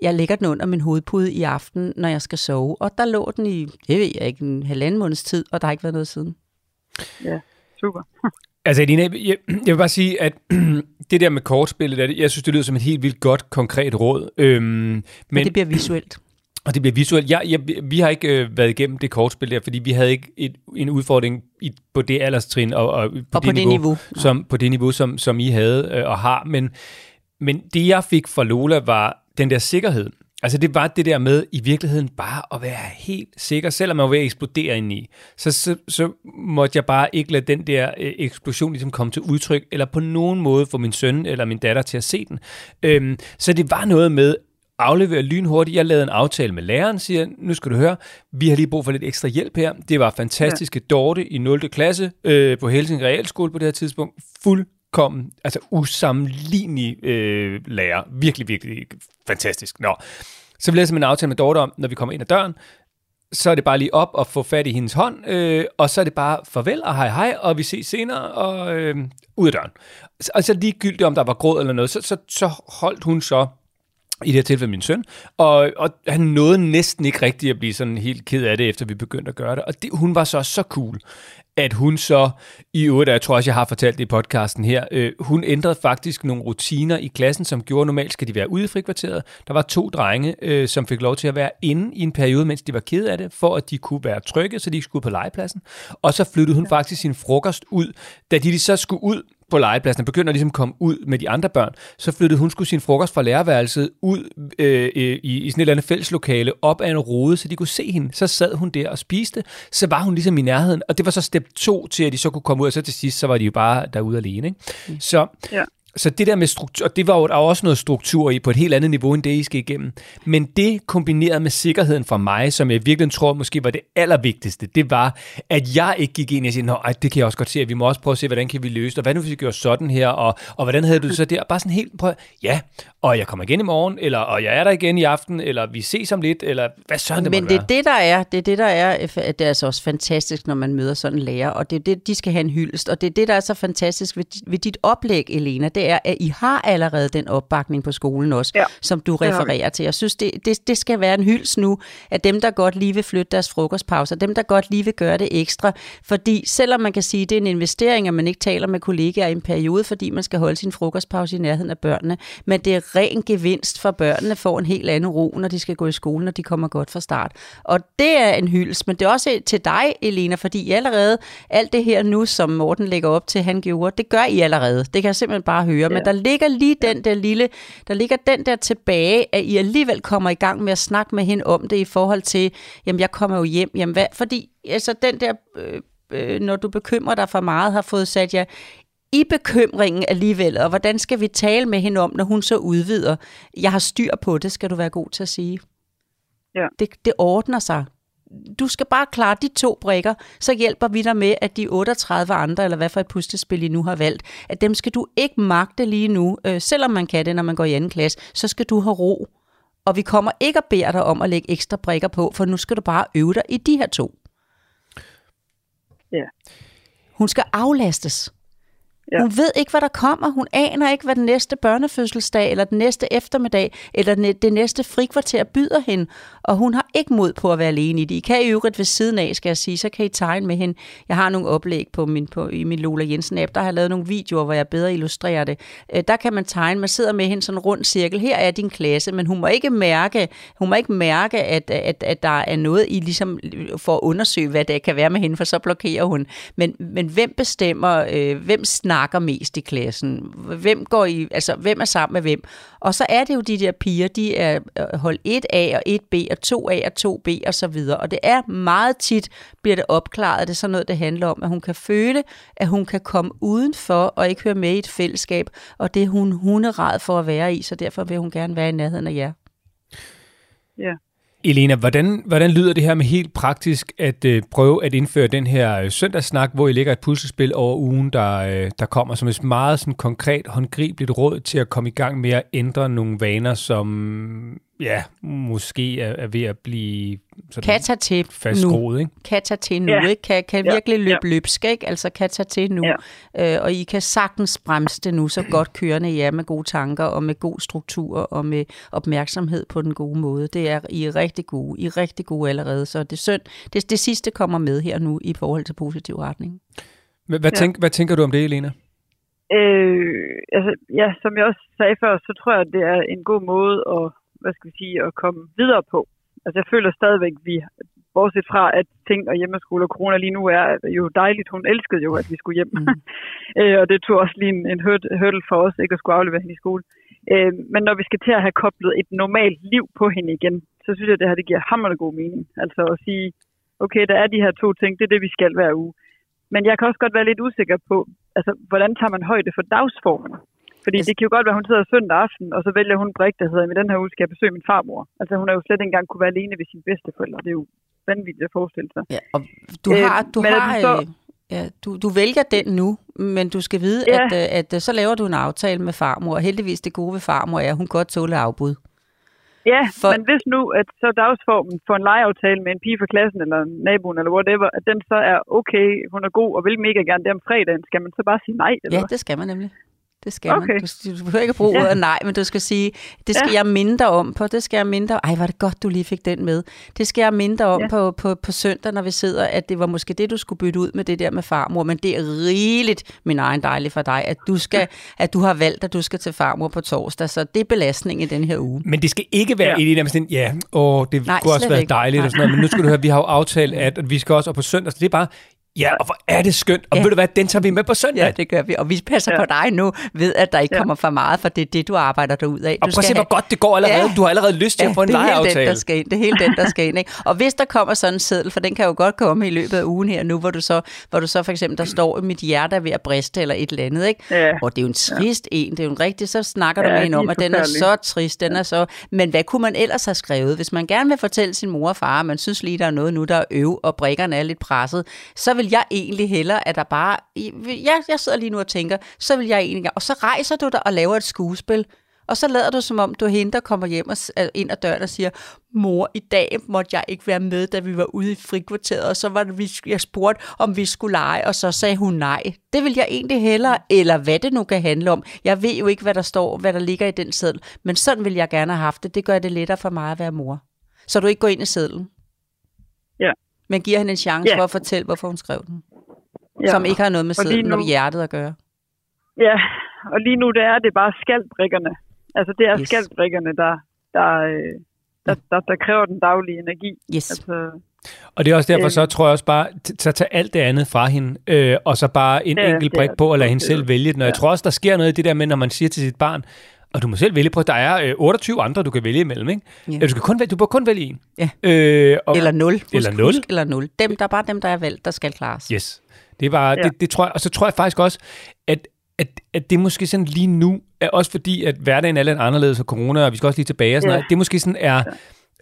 jeg lægger den under min hovedpude i aften, når jeg skal sove. Og der lå den i, det ved jeg ikke, en halvanden måneds tid, og der har ikke været noget siden. Ja, super. Altså, Elina, jeg, jeg vil bare sige, at det der med kortspillet, der, jeg synes, det lyder som et helt vildt godt, konkret råd. Øhm, Men men, det bliver visuelt. og det bliver visuelt. Jeg, jeg, vi har ikke øh, været igennem det kortspil der, fordi vi havde ikke et, en udfordring i, på det alderstrin og, og, på, Og på det niveau. som, på det niveau, som, som I havde øh, og har. Men, men det, jeg fik fra Lola, var den der sikkerhed. Altså det var det der med i virkeligheden bare at være helt sikker, selvom man var ved at eksplodere indeni. Så, så, så måtte jeg bare ikke lade den der øh, eksplosion ligesom komme til udtryk, eller på nogen måde få min søn eller min datter til at se den. Øhm, så det var noget med aflevere lynhurtigt. Jeg lavede en aftale med læreren, siger, nu skal du høre, vi har lige brug for lidt ekstra hjælp her. Det var fantastiske ja. Dorte i 0. klasse øh, på Helsing Realskole på det her tidspunkt. Fuldkommen, altså usammenlignelig øh, lærer. Virkelig, virkelig fantastisk. Nå. Så vi jeg simpelthen aftale med Dorte om, når vi kommer ind ad døren, så er det bare lige op og få fat i hendes hånd, øh, og så er det bare farvel og hej hej, og vi ses senere, og øh, ud af døren. Og så ligegyldigt, om der var gråd eller noget, så, så, så holdt hun så i det her tilfælde min søn, og, og han nåede næsten ikke rigtigt at blive sådan helt ked af det, efter vi begyndte at gøre det. Og det, hun var så så cool, at hun så, i øvrigt, jeg tror også, jeg har fortalt det i podcasten her, øh, hun ændrede faktisk nogle rutiner i klassen, som gjorde, normalt skal de være ude i frikvarteret. Der var to drenge, øh, som fik lov til at være inde i en periode, mens de var ked af det, for at de kunne være trygge, så de ikke skulle ud på legepladsen. Og så flyttede hun faktisk sin frokost ud, da de så skulle ud på legepladsen, og begynder ligesom at komme ud med de andre børn, så flyttede hun skulle sin frokost fra lærerværelset ud øh, i, i sådan et eller andet fælleslokale, op ad en rode, så de kunne se hende. Så sad hun der og spiste, så var hun ligesom i nærheden, og det var så step 2 til, at de så kunne komme ud, og så til sidst, så var de jo bare derude alene. Ikke? Så, Ja. Så det der med struktur, og det var jo der var også noget struktur i på et helt andet niveau, end det, I skal igennem. Men det kombineret med sikkerheden for mig, som jeg virkelig tror måske var det allervigtigste, det var, at jeg ikke gik ind og sagde, Nå, ej, det kan jeg også godt se, at vi må også prøve at se, hvordan kan vi løse det, og hvad nu hvis vi gjorde sådan her, og, og hvordan havde du det så der? Bare sådan helt, prøv, ja, og jeg kommer igen i morgen, eller og jeg er der igen i aften, eller vi ses om lidt, eller hvad søren det Men det er det, der er, det er det, der er, at det er altså også fantastisk, når man møder sådan en lærer, og det er det, de skal have en hyldest, og det er det, der er så fantastisk ved, ved dit oplæg, Elena, det er, at I har allerede den opbakning på skolen også, Ja, som du refererer til. Jeg synes, det, det, det skal være en hyldest nu, at dem, der godt lige vil flytte deres frokostpauser, dem, der godt lige vil gøre det ekstra, fordi selvom man kan sige, at det er en investering, at man ikke taler med kollegaer i en periode, fordi man skal holde sin frokostpause i nærheden af børnene, men det er ren gevinst for børnene, får en helt anden ro, når de skal gå i skole, når de kommer godt fra start. Og det er en hyldest, men det er også til dig, Elena, fordi I allerede, alt det her nu, som Morten lægger op til, han gjorde, det gør I allerede. Det kan jeg simpelthen bare høre. Ja. Men der ligger lige den der lille, der ligger den der tilbage, at I alligevel kommer i gang med at snakke med hende om det i forhold til, jamen jeg kommer jo hjem, jamen hvad, fordi altså den der, øh, øh, når du bekymrer dig for meget, har fået sat jer i bekymringen alligevel, og hvordan skal vi tale med hende om, når hun så udvider? Jeg har styr på det, skal du være god til at sige. Ja. Det, det ordner sig. Du skal bare klare de to brækker, så hjælper vi dig med, at de 38 andre, eller hvad for et puslespil I nu har valgt, at dem skal du ikke magte lige nu, øh, selvom man kan det, når man går i anden klasse, så skal du have ro. Og vi kommer ikke at bede dig om at lægge ekstra brækker på, for nu skal du bare øve dig i de her to. Ja. Hun skal aflastes. Ja. Hun ved ikke, hvad der kommer. Hun aner ikke, hvad den næste børnefødselsdag, eller den næste eftermiddag, eller det næste frikvarter byder hende. Og hun har ikke mod på at være alene i det. I kan i øvrigt ved siden af, skal jeg sige, så kan I tegne med hende. Jeg har nogle oplæg på min, på, i min Lola Jensen app. Der har jeg lavet nogle videoer, hvor jeg bedre illustrerer det. Øh, Der kan man tegne. Man sidder med hende sådan en rund cirkel. Her er din klasse, men hun må ikke mærke, hun må ikke mærke at, at, at der er noget, I ligesom får at undersøge, hvad det kan være med hende, for så blokerer hun. Men, men hvem bestemmer, øh, hvem snakker mest i klassen? Hvem går i, altså hvem er sammen med hvem? Og så er det jo de der piger, de er øh, hold 1A og 1B og 2A og 2B og så videre. Og det er meget tit, bliver det opklaret, at det er sådan noget, det handler om, at hun kan føle, at hun kan komme udenfor og ikke høre med i et fællesskab, og det er hun hunderad for at være i, så derfor vil hun gerne være i nærheden af jer. Ja. Elena, hvordan, hvordan lyder det her med helt praktisk at øh, prøve at indføre den her øh, søndagssnak, hvor I lægger et puslespil over ugen, der, øh, der kommer som et meget sådan, konkret, håndgribeligt råd til at komme i gang med at ændre nogle vaner, som ja, måske er, er ved at blive sådan Kan tage til nu. fastgroet, ikke? Kan tage til nu, Ja. ikke? Kan, kan Ja, virkelig løbe ja. løbsk, ikke? Altså kan tage til nu. Øh, og I kan sagtens bremse det nu så godt kørende i jer med gode tanker og med god struktur og med opmærksomhed på den gode måde. Det er I er rigtig gode. I er rigtig gode allerede, så det er synd. Det, det sidste kommer med her nu i forhold til positiv retning. Hvad, hvad, Ja. tænk, hvad tænker du om det, Elena? Øh, altså, ja, som jeg også sagde før, så tror jeg, at det er en god måde at, hvad skal vi sige, at komme videre på. Altså, jeg føler stadigvæk, at vi, bortset fra, at ting og hjemmeskole og corona lige nu er jo dejligt. Hun elskede jo, at vi skulle hjem. Mm. øh, og det tog også lige en, en hurdle for os, ikke at skulle aflevere hende i skole. Øh, men når vi skal til at have koblet et normalt liv på hende igen, så synes jeg, at det her det giver hammerende god mening. Altså at sige, okay, der er de her to ting, det er det, vi skal hver uge. Men jeg kan også godt være lidt usikker på, altså, hvordan tager man højde for dagsformen? Fordi Altså- det kan jo godt være, at hun sidder søndag aften, og så vælger hun en brik, der hedder, at den her uge skal jeg besøge min farmor. Altså hun har jo slet ikke engang kunne være alene ved sine bedsteforældre. Det er jo vanvittigt at forestille sig. Ja, og du Øh, har, du men at har, du så- øh, ja, du, du vælger den nu, men du skal vide, Ja. at, øh, at øh, så laver du en aftale med farmor, og heldigvis det gode ved farmor er, at hun godt tåler afbud. Ja, For- men hvis nu, at så dagsformen for en legeaftale med en pige fra klassen, eller naboen, eller whatever, at den så er okay, hun er god, og vil mega gerne det om fredagen, skal man så bare sige nej? Eller? Ja, det skal man nemlig. Det skal Okay. man. Du, du behøver ikke at bruge Ja. ordet nej, men du skal sige, det skal Ja. jeg mindre om på, det skal jeg mindre Ej, var det godt, du lige fik den med. Det skal jeg mindre om Ja. på, på, på søndag, når vi sidder, at det var måske det, du skulle bytte ud med det der med farmor, men det er rigeligt, min egen dejlig for dig, at du, skal, at du har valgt, at du skal til farmor på torsdag, så det er belastning i den her uge. Men det skal ikke være ja. Med sådan, ja, åh, det Nej, kunne også være ikke. dejligt og sådan noget, men nu skal du høre, vi har jo aftalt, at, at vi skal også op på søndag, så det er bare, ja, og hvor er det skønt, og Ja. ja. ved du hvad, den tager vi med på søndag. Ja, det gør vi, og vi passer ja. Ja. på dig nu, ved at der ikke ja. Ja. kommer for meget, for det er det, du arbejder dig ud af. Og Du prøv at se, skal hvor godt det går allerede. Ja. Ja. Du har allerede lyst til at få en det er hele den, lejeaftale. der skal ind. Det er hele den, der skal ind. Ikke? Og hvis der kommer sådan en seddel, for den kan jo godt komme i løbet af ugen her nu, hvor du så, hvor du så for eksempel, der står, mit hjerte er ved at briste eller et eller andet. Ikke? Ja. Og det er jo en trist en. Det er jo en rigtig, så snakker du Ja, med hende de om, at den er så trist. Den er så... Men hvad kunne man ellers have skrevet? Hvis man gerne vil fortælle sin mor og far, at man synes lige, der er noget nu, der er øv, og brikkerne er lidt presset, så vil jeg egentlig hellere, at der bare... Jeg, jeg sidder lige nu og tænker, så vil jeg egentlig... Og så rejser du dig og laver et skuespil, og så lader du som om, du er hende, der kommer hjem og, ind ad døren og siger, mor, i dag måtte jeg ikke være med, da vi var ude i frikvarteret, og så var det, vi, jeg spurgte, om vi skulle lege, og så sagde hun nej. Det vil jeg egentlig hellere, eller hvad det nu kan handle om. Jeg ved jo ikke, hvad der står, hvad der ligger i den seddel, men sådan vil jeg gerne have haft det. Det gør det lettere for mig at være mor. Så du ikke går ind i sedlen. Men giver hende en chance Ja. for at fortælle, hvorfor hun skrev den. Ja. Som ikke har noget med sedlen og hjertet at gøre. Ja, og lige nu det er det bare skaldbrikkerne. Altså det er Yes. skaldbrikkerne, der, der, øh, der, der, der kræver den daglige energi. Yes. Altså, Og det er også derfor, Øhm. så tror jeg også bare, så tag alt det andet fra hende, øh, og så bare en Ja, enkelt brik på, og lade hende selv vælge den. Og jeg ja. tror også, der sker noget i det der med, når man siger til sit barn, og du må selv vælge på, der er øh, 28 andre, du kan vælge imellem, ikke? Ja. Ja. Du, skal kun, vælge- du må kun vælge en. Ja. Øh, og, Eller nul. Husk, Eller nul. Husk, eller nul. Dem, der er bare dem, der er valgt, der skal klares. Yes. Det var. Ja. det, det tror jeg, og så tror jeg faktisk også, at, at, at det måske sådan lige nu, er også fordi, at hverdagen er lidt anderledes, og corona, og vi skal også lige tilbage og sådan Ja. noget, det måske sådan er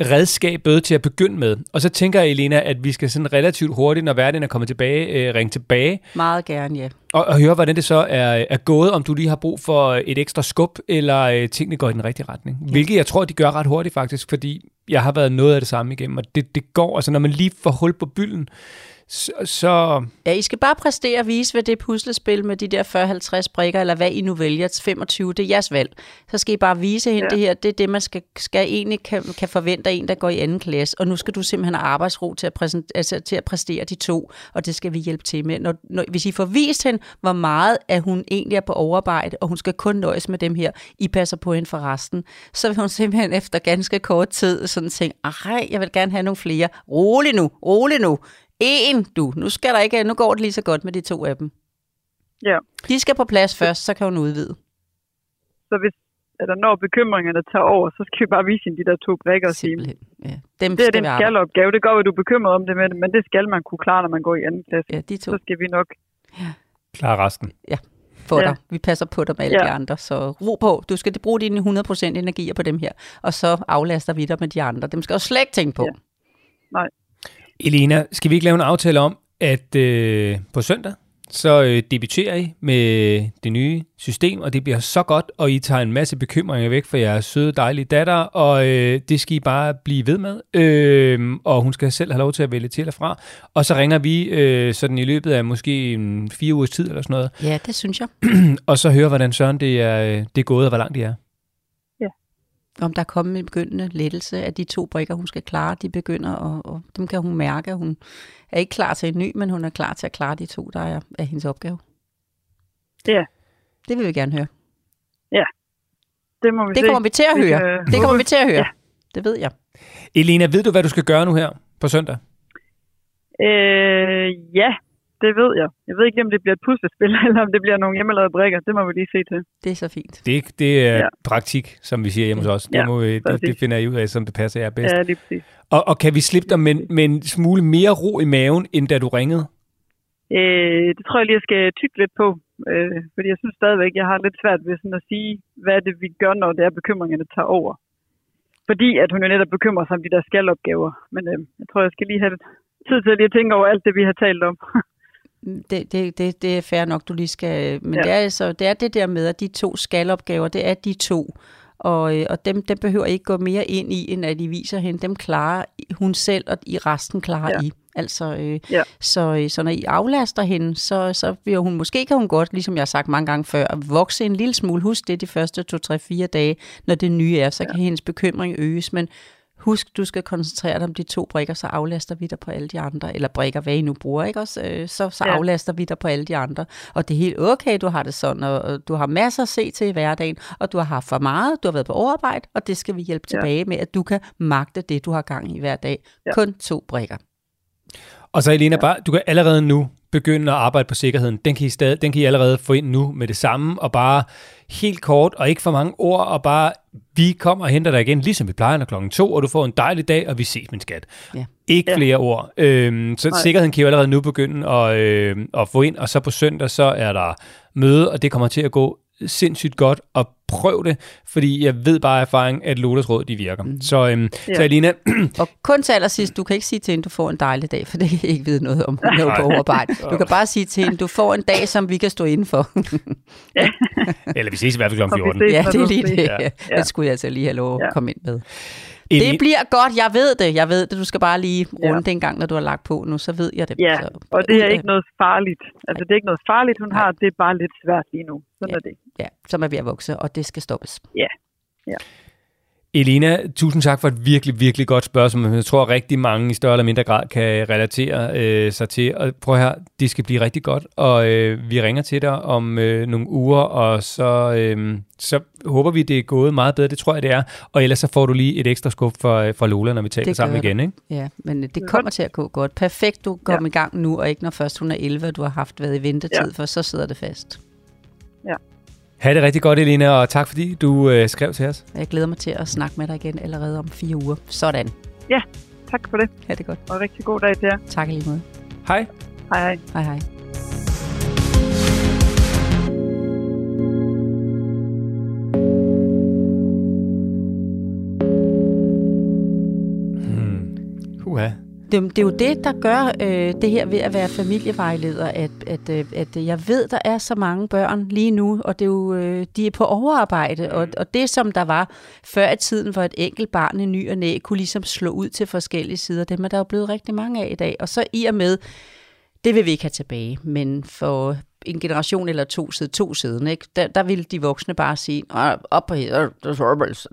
redskabet til at begynde med. Og så tænker jeg, Elena, at vi skal sådan relativt hurtigt, når hverdagen er kommet tilbage, øh, ringe tilbage, Meget gerne, ja. og, og høre, hvordan det så er, er gået, om du lige har brug for et ekstra skub, eller øh, tingene går i den rigtige retning. Ja. Hvilket jeg tror, de gør ret hurtigt faktisk, fordi jeg har været noget af det samme igennem, og det, det går, altså når man lige får hul på bylden, så, så Ja, I skal bare præstere og vise, hvad det puslespil med de der 40-50 brikker, eller hvad I nu vælger, 25, det er jeres valg. Så skal I bare vise hende ja. Det her, det er det, man skal, skal egentlig kan, kan forvente af en, der går i anden klasse. Og nu skal du simpelthen have arbejdsro til at, præsent, altså, til at præstere de to, og det skal vi hjælpe til med. Når, når, hvis I får vist hende, hvor meget at hun egentlig er på overarbejde, og hun skal kun nøjes med dem her, I passer på hende for resten, så vil hun simpelthen efter ganske kort tid sådan tænke, ej, jeg vil gerne have nogle flere. Rolig nu, rolig nu. En, du. Nu, skal der ikke, nu går det lige så godt med de to af dem. ja. De skal på plads først, så kan hun udvide. Så hvis, eller når bekymringerne tager over, så skal vi bare vise hende de der to brikker og sige, Simpelthen. Ja. Dem det er den skalopgave. Det går, at du er bekymret om det, men, men det skal man kunne klare, når man går i anden klasse. Ja, de to. Så skal vi nok klar resten. for Ja. dig. Vi passer på dig med alle Ja. de andre. Så ro på. Du skal bruge dine 100% energier på dem her. Og så aflaster vi dig med de andre. Dem skal du slet ikke tænke på. Ja. Elena, skal vi ikke lave en aftale om, at øh, på søndag, så øh, debuterer I med det nye system, og det bliver så godt, og I tager en masse bekymringer væk fra jeres søde, dejlige datter, og øh, det skal I bare blive ved med, øh, og hun skal selv have lov til at vælge til eller fra. Og så ringer vi øh, sådan i løbet af måske en fire ugers tid eller sådan noget, Ja, det synes jeg. og så høre, hvordan Søren det er, øh, det er gået, og hvor langt det er. Om der er kommet en begyndende lettelse af de to brikker, hun skal klare. De begynder, og, og dem kan hun mærke. at Hun er ikke klar til en ny, men hun er klar til at klare de to, der er, er hendes opgave. Ja. Det vil vi gerne høre. Det må vi Det se. kommer vi til at høre. kan Det kommer vi til at høre. Ja. Det ved jeg. Elena, ved du, hvad du skal gøre nu her på søndag? Øh, ja, det ved jeg. Jeg ved ikke, om det bliver et puslespil, eller om det bliver nogle hjemmelavede brikker. Det må vi lige se til. Det er så fint. Det, det er ja. Praktik, som vi siger hjemme hos os. Det, Ja, må, vi- det, det finder jeg ud af, som det passer jer bedst. Ja, lige præcis. Og, og kan vi slippe dig med, med en smule mere ro i maven, end da du ringede? Øh, det tror jeg lige, jeg skal tykke lidt på. Øh, fordi jeg synes stadigvæk, jeg har lidt svært ved sådan at sige, hvad det, vi gør, når det er bekymringerne tager over. Fordi at hun jo netop bekymrer sig om de der skalopgaver. Men øh, jeg tror, jeg skal lige have lidt tid til at lige at tænke over alt det, vi har talt om. Det, det, det, det er fair nok, du lige skal... Men ja. Det, er altså, det er det der med, at de to skalopgaver, det er de to. Og, øh, og dem, dem behøver ikke gå mere ind i, end at de viser hende. Dem klarer hun selv, og i resten klarer ja. I. Altså, øh, Ja. så, øh, så når I aflaster hende, så, så vil hun, måske kan hun godt, ligesom jeg har sagt mange gange før, at vokse en lille smule. Husk det de første 2, 3, 4 dage, når det nye er, så ja. kan hendes bekymring øges. Men husk, du skal koncentrere dig om de to brikker, så aflaster vi dig på alle de andre. Eller brikker, hvad I nu bruger, ikke også? Øh, Så, så ja. Ja. aflaster vi dig på alle de andre. Og det er helt okay, du har det sådan, og, og du har masser at se til i hverdagen, og du har haft for meget, du har været på overarbejde, og det skal vi hjælpe Ja. tilbage med, at du kan magte det, du har gang i hver dag. Ja. Kun to brikker. Og så Elena, bare, du kan allerede nu begynde at arbejde på sikkerheden. Den kan, I stadig, den kan I allerede få ind nu med det samme, og bare helt kort, og ikke for mange ord, og bare, vi kommer og henter dig igen, ligesom vi plejer, når klokken to, og du får en dejlig dag, og vi ses, min skat. Ja. Ikke Ja. flere ord. Øhm, så Nej. sikkerheden kan I jo allerede nu begynde at, øh, at få ind, og så på søndag, så er der møde, og det kommer til at gå sindssygt godt, og prøv det, fordi jeg ved bare af erfaring, at Lolas råd, de virker. Mm. Så, øhm, Ja. så Elena, Og kun til allersidst, du kan ikke sige til hende, du får en dejlig dag, for det kan jeg ikke vide noget om, hun er på overarbejde. Du kan bare sige til hende, du får en dag, som vi kan stå indenfor. eller vi ses i hvert fald vi 14. ses, ja, det er lige det. Ja. Ja. Det skulle jeg altså lige have lov at Ja. komme ind med. Det bliver godt, jeg ved det, jeg ved det. Du skal bare lige runde Ja. det en gang, når du har lagt på nu, så ved jeg det. Ja, så, og det er ikke noget farligt. Altså, det er ikke noget farligt, hun Nej. har. Det er bare lidt svært lige nu. Sådan Ja. er det. Ja, som er ved at vokse, og det skal stoppes. Elena, tusind tak for et virkelig, virkelig godt spørgsmål. Jeg tror, at rigtig mange i større eller mindre grad kan relatere øh, sig til. Og prøv her, det skal blive rigtig godt, og øh, vi ringer til dig om øh, nogle uger, og så, øh, så håber vi, det er gået meget bedre. Det tror jeg, det er. Og ellers så får du lige et ekstra skub for, for Lola, når vi taler Det sammen igen. Ikke? Ja, men det kommer til at gå godt. Perfekt, du kommer ja. i gang nu, og ikke når først hun er 11, og du har haft været i ventetid, ja. for så sidder det fast. Ha' det rigtig godt, Elena, og tak fordi du øh, skrev til os. Jeg glæder mig til at snakke med dig igen allerede om fire uger. Sådan. Tak for det, Ha' det godt. og rigtig god dag til jer. Tak lige måde. Hej. Hej hej. Hej hej. Hmm. Uha. Det, det er jo det, der gør øh, det her ved at være familievejleder, at, at, øh, at øh, jeg ved, der er så mange børn lige nu, og det er jo, øh, de er på overarbejde, og, og det som der var før i tiden, hvor et enkelt barn i ny og næ kunne ligesom slå ud til forskellige sider, dem er der jo blevet rigtig mange af i dag, og så i og med, det vil vi ikke have tilbage, men for en generation eller to siden, to siden, ikke? Der, der ville de voksne bare sige, op på her,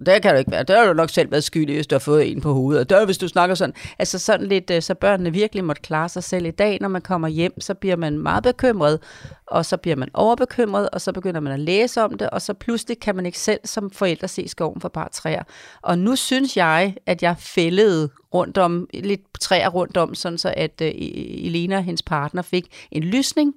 det kan du ikke være, det har du nok selv været skyldig, hvis du har fået en på hovedet, og der, hvis du snakker sådan, altså sådan lidt, øh, så børnene virkelig måtte klare sig selv i dag, når man kommer hjem, så bliver man meget bekymret, og så bliver man overbekymret, og så begynder man at læse om det, og så pludselig kan man ikke selv som forældre se skoven for bare træer. Og nu synes jeg, at jeg fældede rundt om, lidt træer rundt om, sådan så at uh, Elena hendes partner fik en lysning,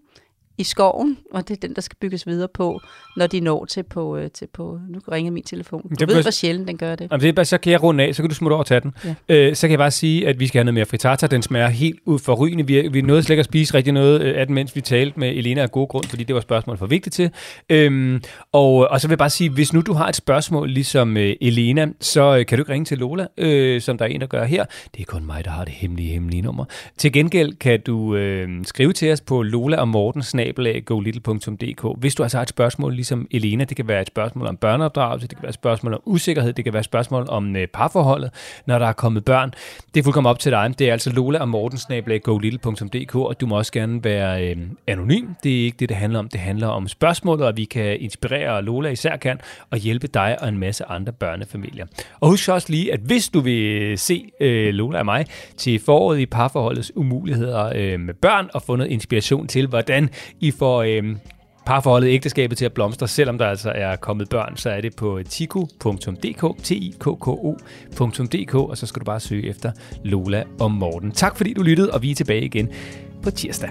i skoven, og det er den, der skal bygges videre på, når de når til på... Øh, til på nu ringer min telefon. Du Det ved, hvor sjældent den gør det. Jamen, det er bare, så kan jeg runde af, så kan du smutte over og tage den. Ja. Øh, så kan jeg bare sige, at vi skal have noget mere fritata. Den smager helt ud for rygende. Vi, vi nåede slet ikke at spise rigtig noget øh, af den, mens vi talte med Elena af god grund, fordi det var spørgsmål for vigtigt til. Øhm, og, og så vil jeg bare sige, hvis nu du har et spørgsmål ligesom øh, Elena, så øh, kan du ikke ringe til Lola, øh, som der er en, der gør her. Det er kun mig, der har det hemmelige, hemmelige nummer. Til gengæld kan du øh, skrive til os på lola og morten hvis du altså har et spørgsmål ligesom Elena, det kan være et spørgsmål om børneopdragelse, det kan være et spørgsmål om usikkerhed, det kan være et spørgsmål om øh, parforholdet, når der er kommet børn. Det er fuldkommen op til dig. Det er altså lola og morten og du må også gerne være øh, anonym. Det er ikke det, det handler om. Det handler om spørgsmålet, og vi kan inspirere, og Lola især kan, og hjælpe dig og en masse andre børnefamilier. Og husk også lige, at hvis du vil se øh, Lola og mig til foråret i parforholdets umuligheder øh, med børn, og få noget inspiration til, hvordan i får øh, parforholdet ægteskabet til at blomstre, selvom der altså er kommet børn, så er det på tiko.dk, t i k k o.dk, og så skal du bare søge efter Lola og Morten. Tak fordi du lyttede, og vi er tilbage igen på tirsdag.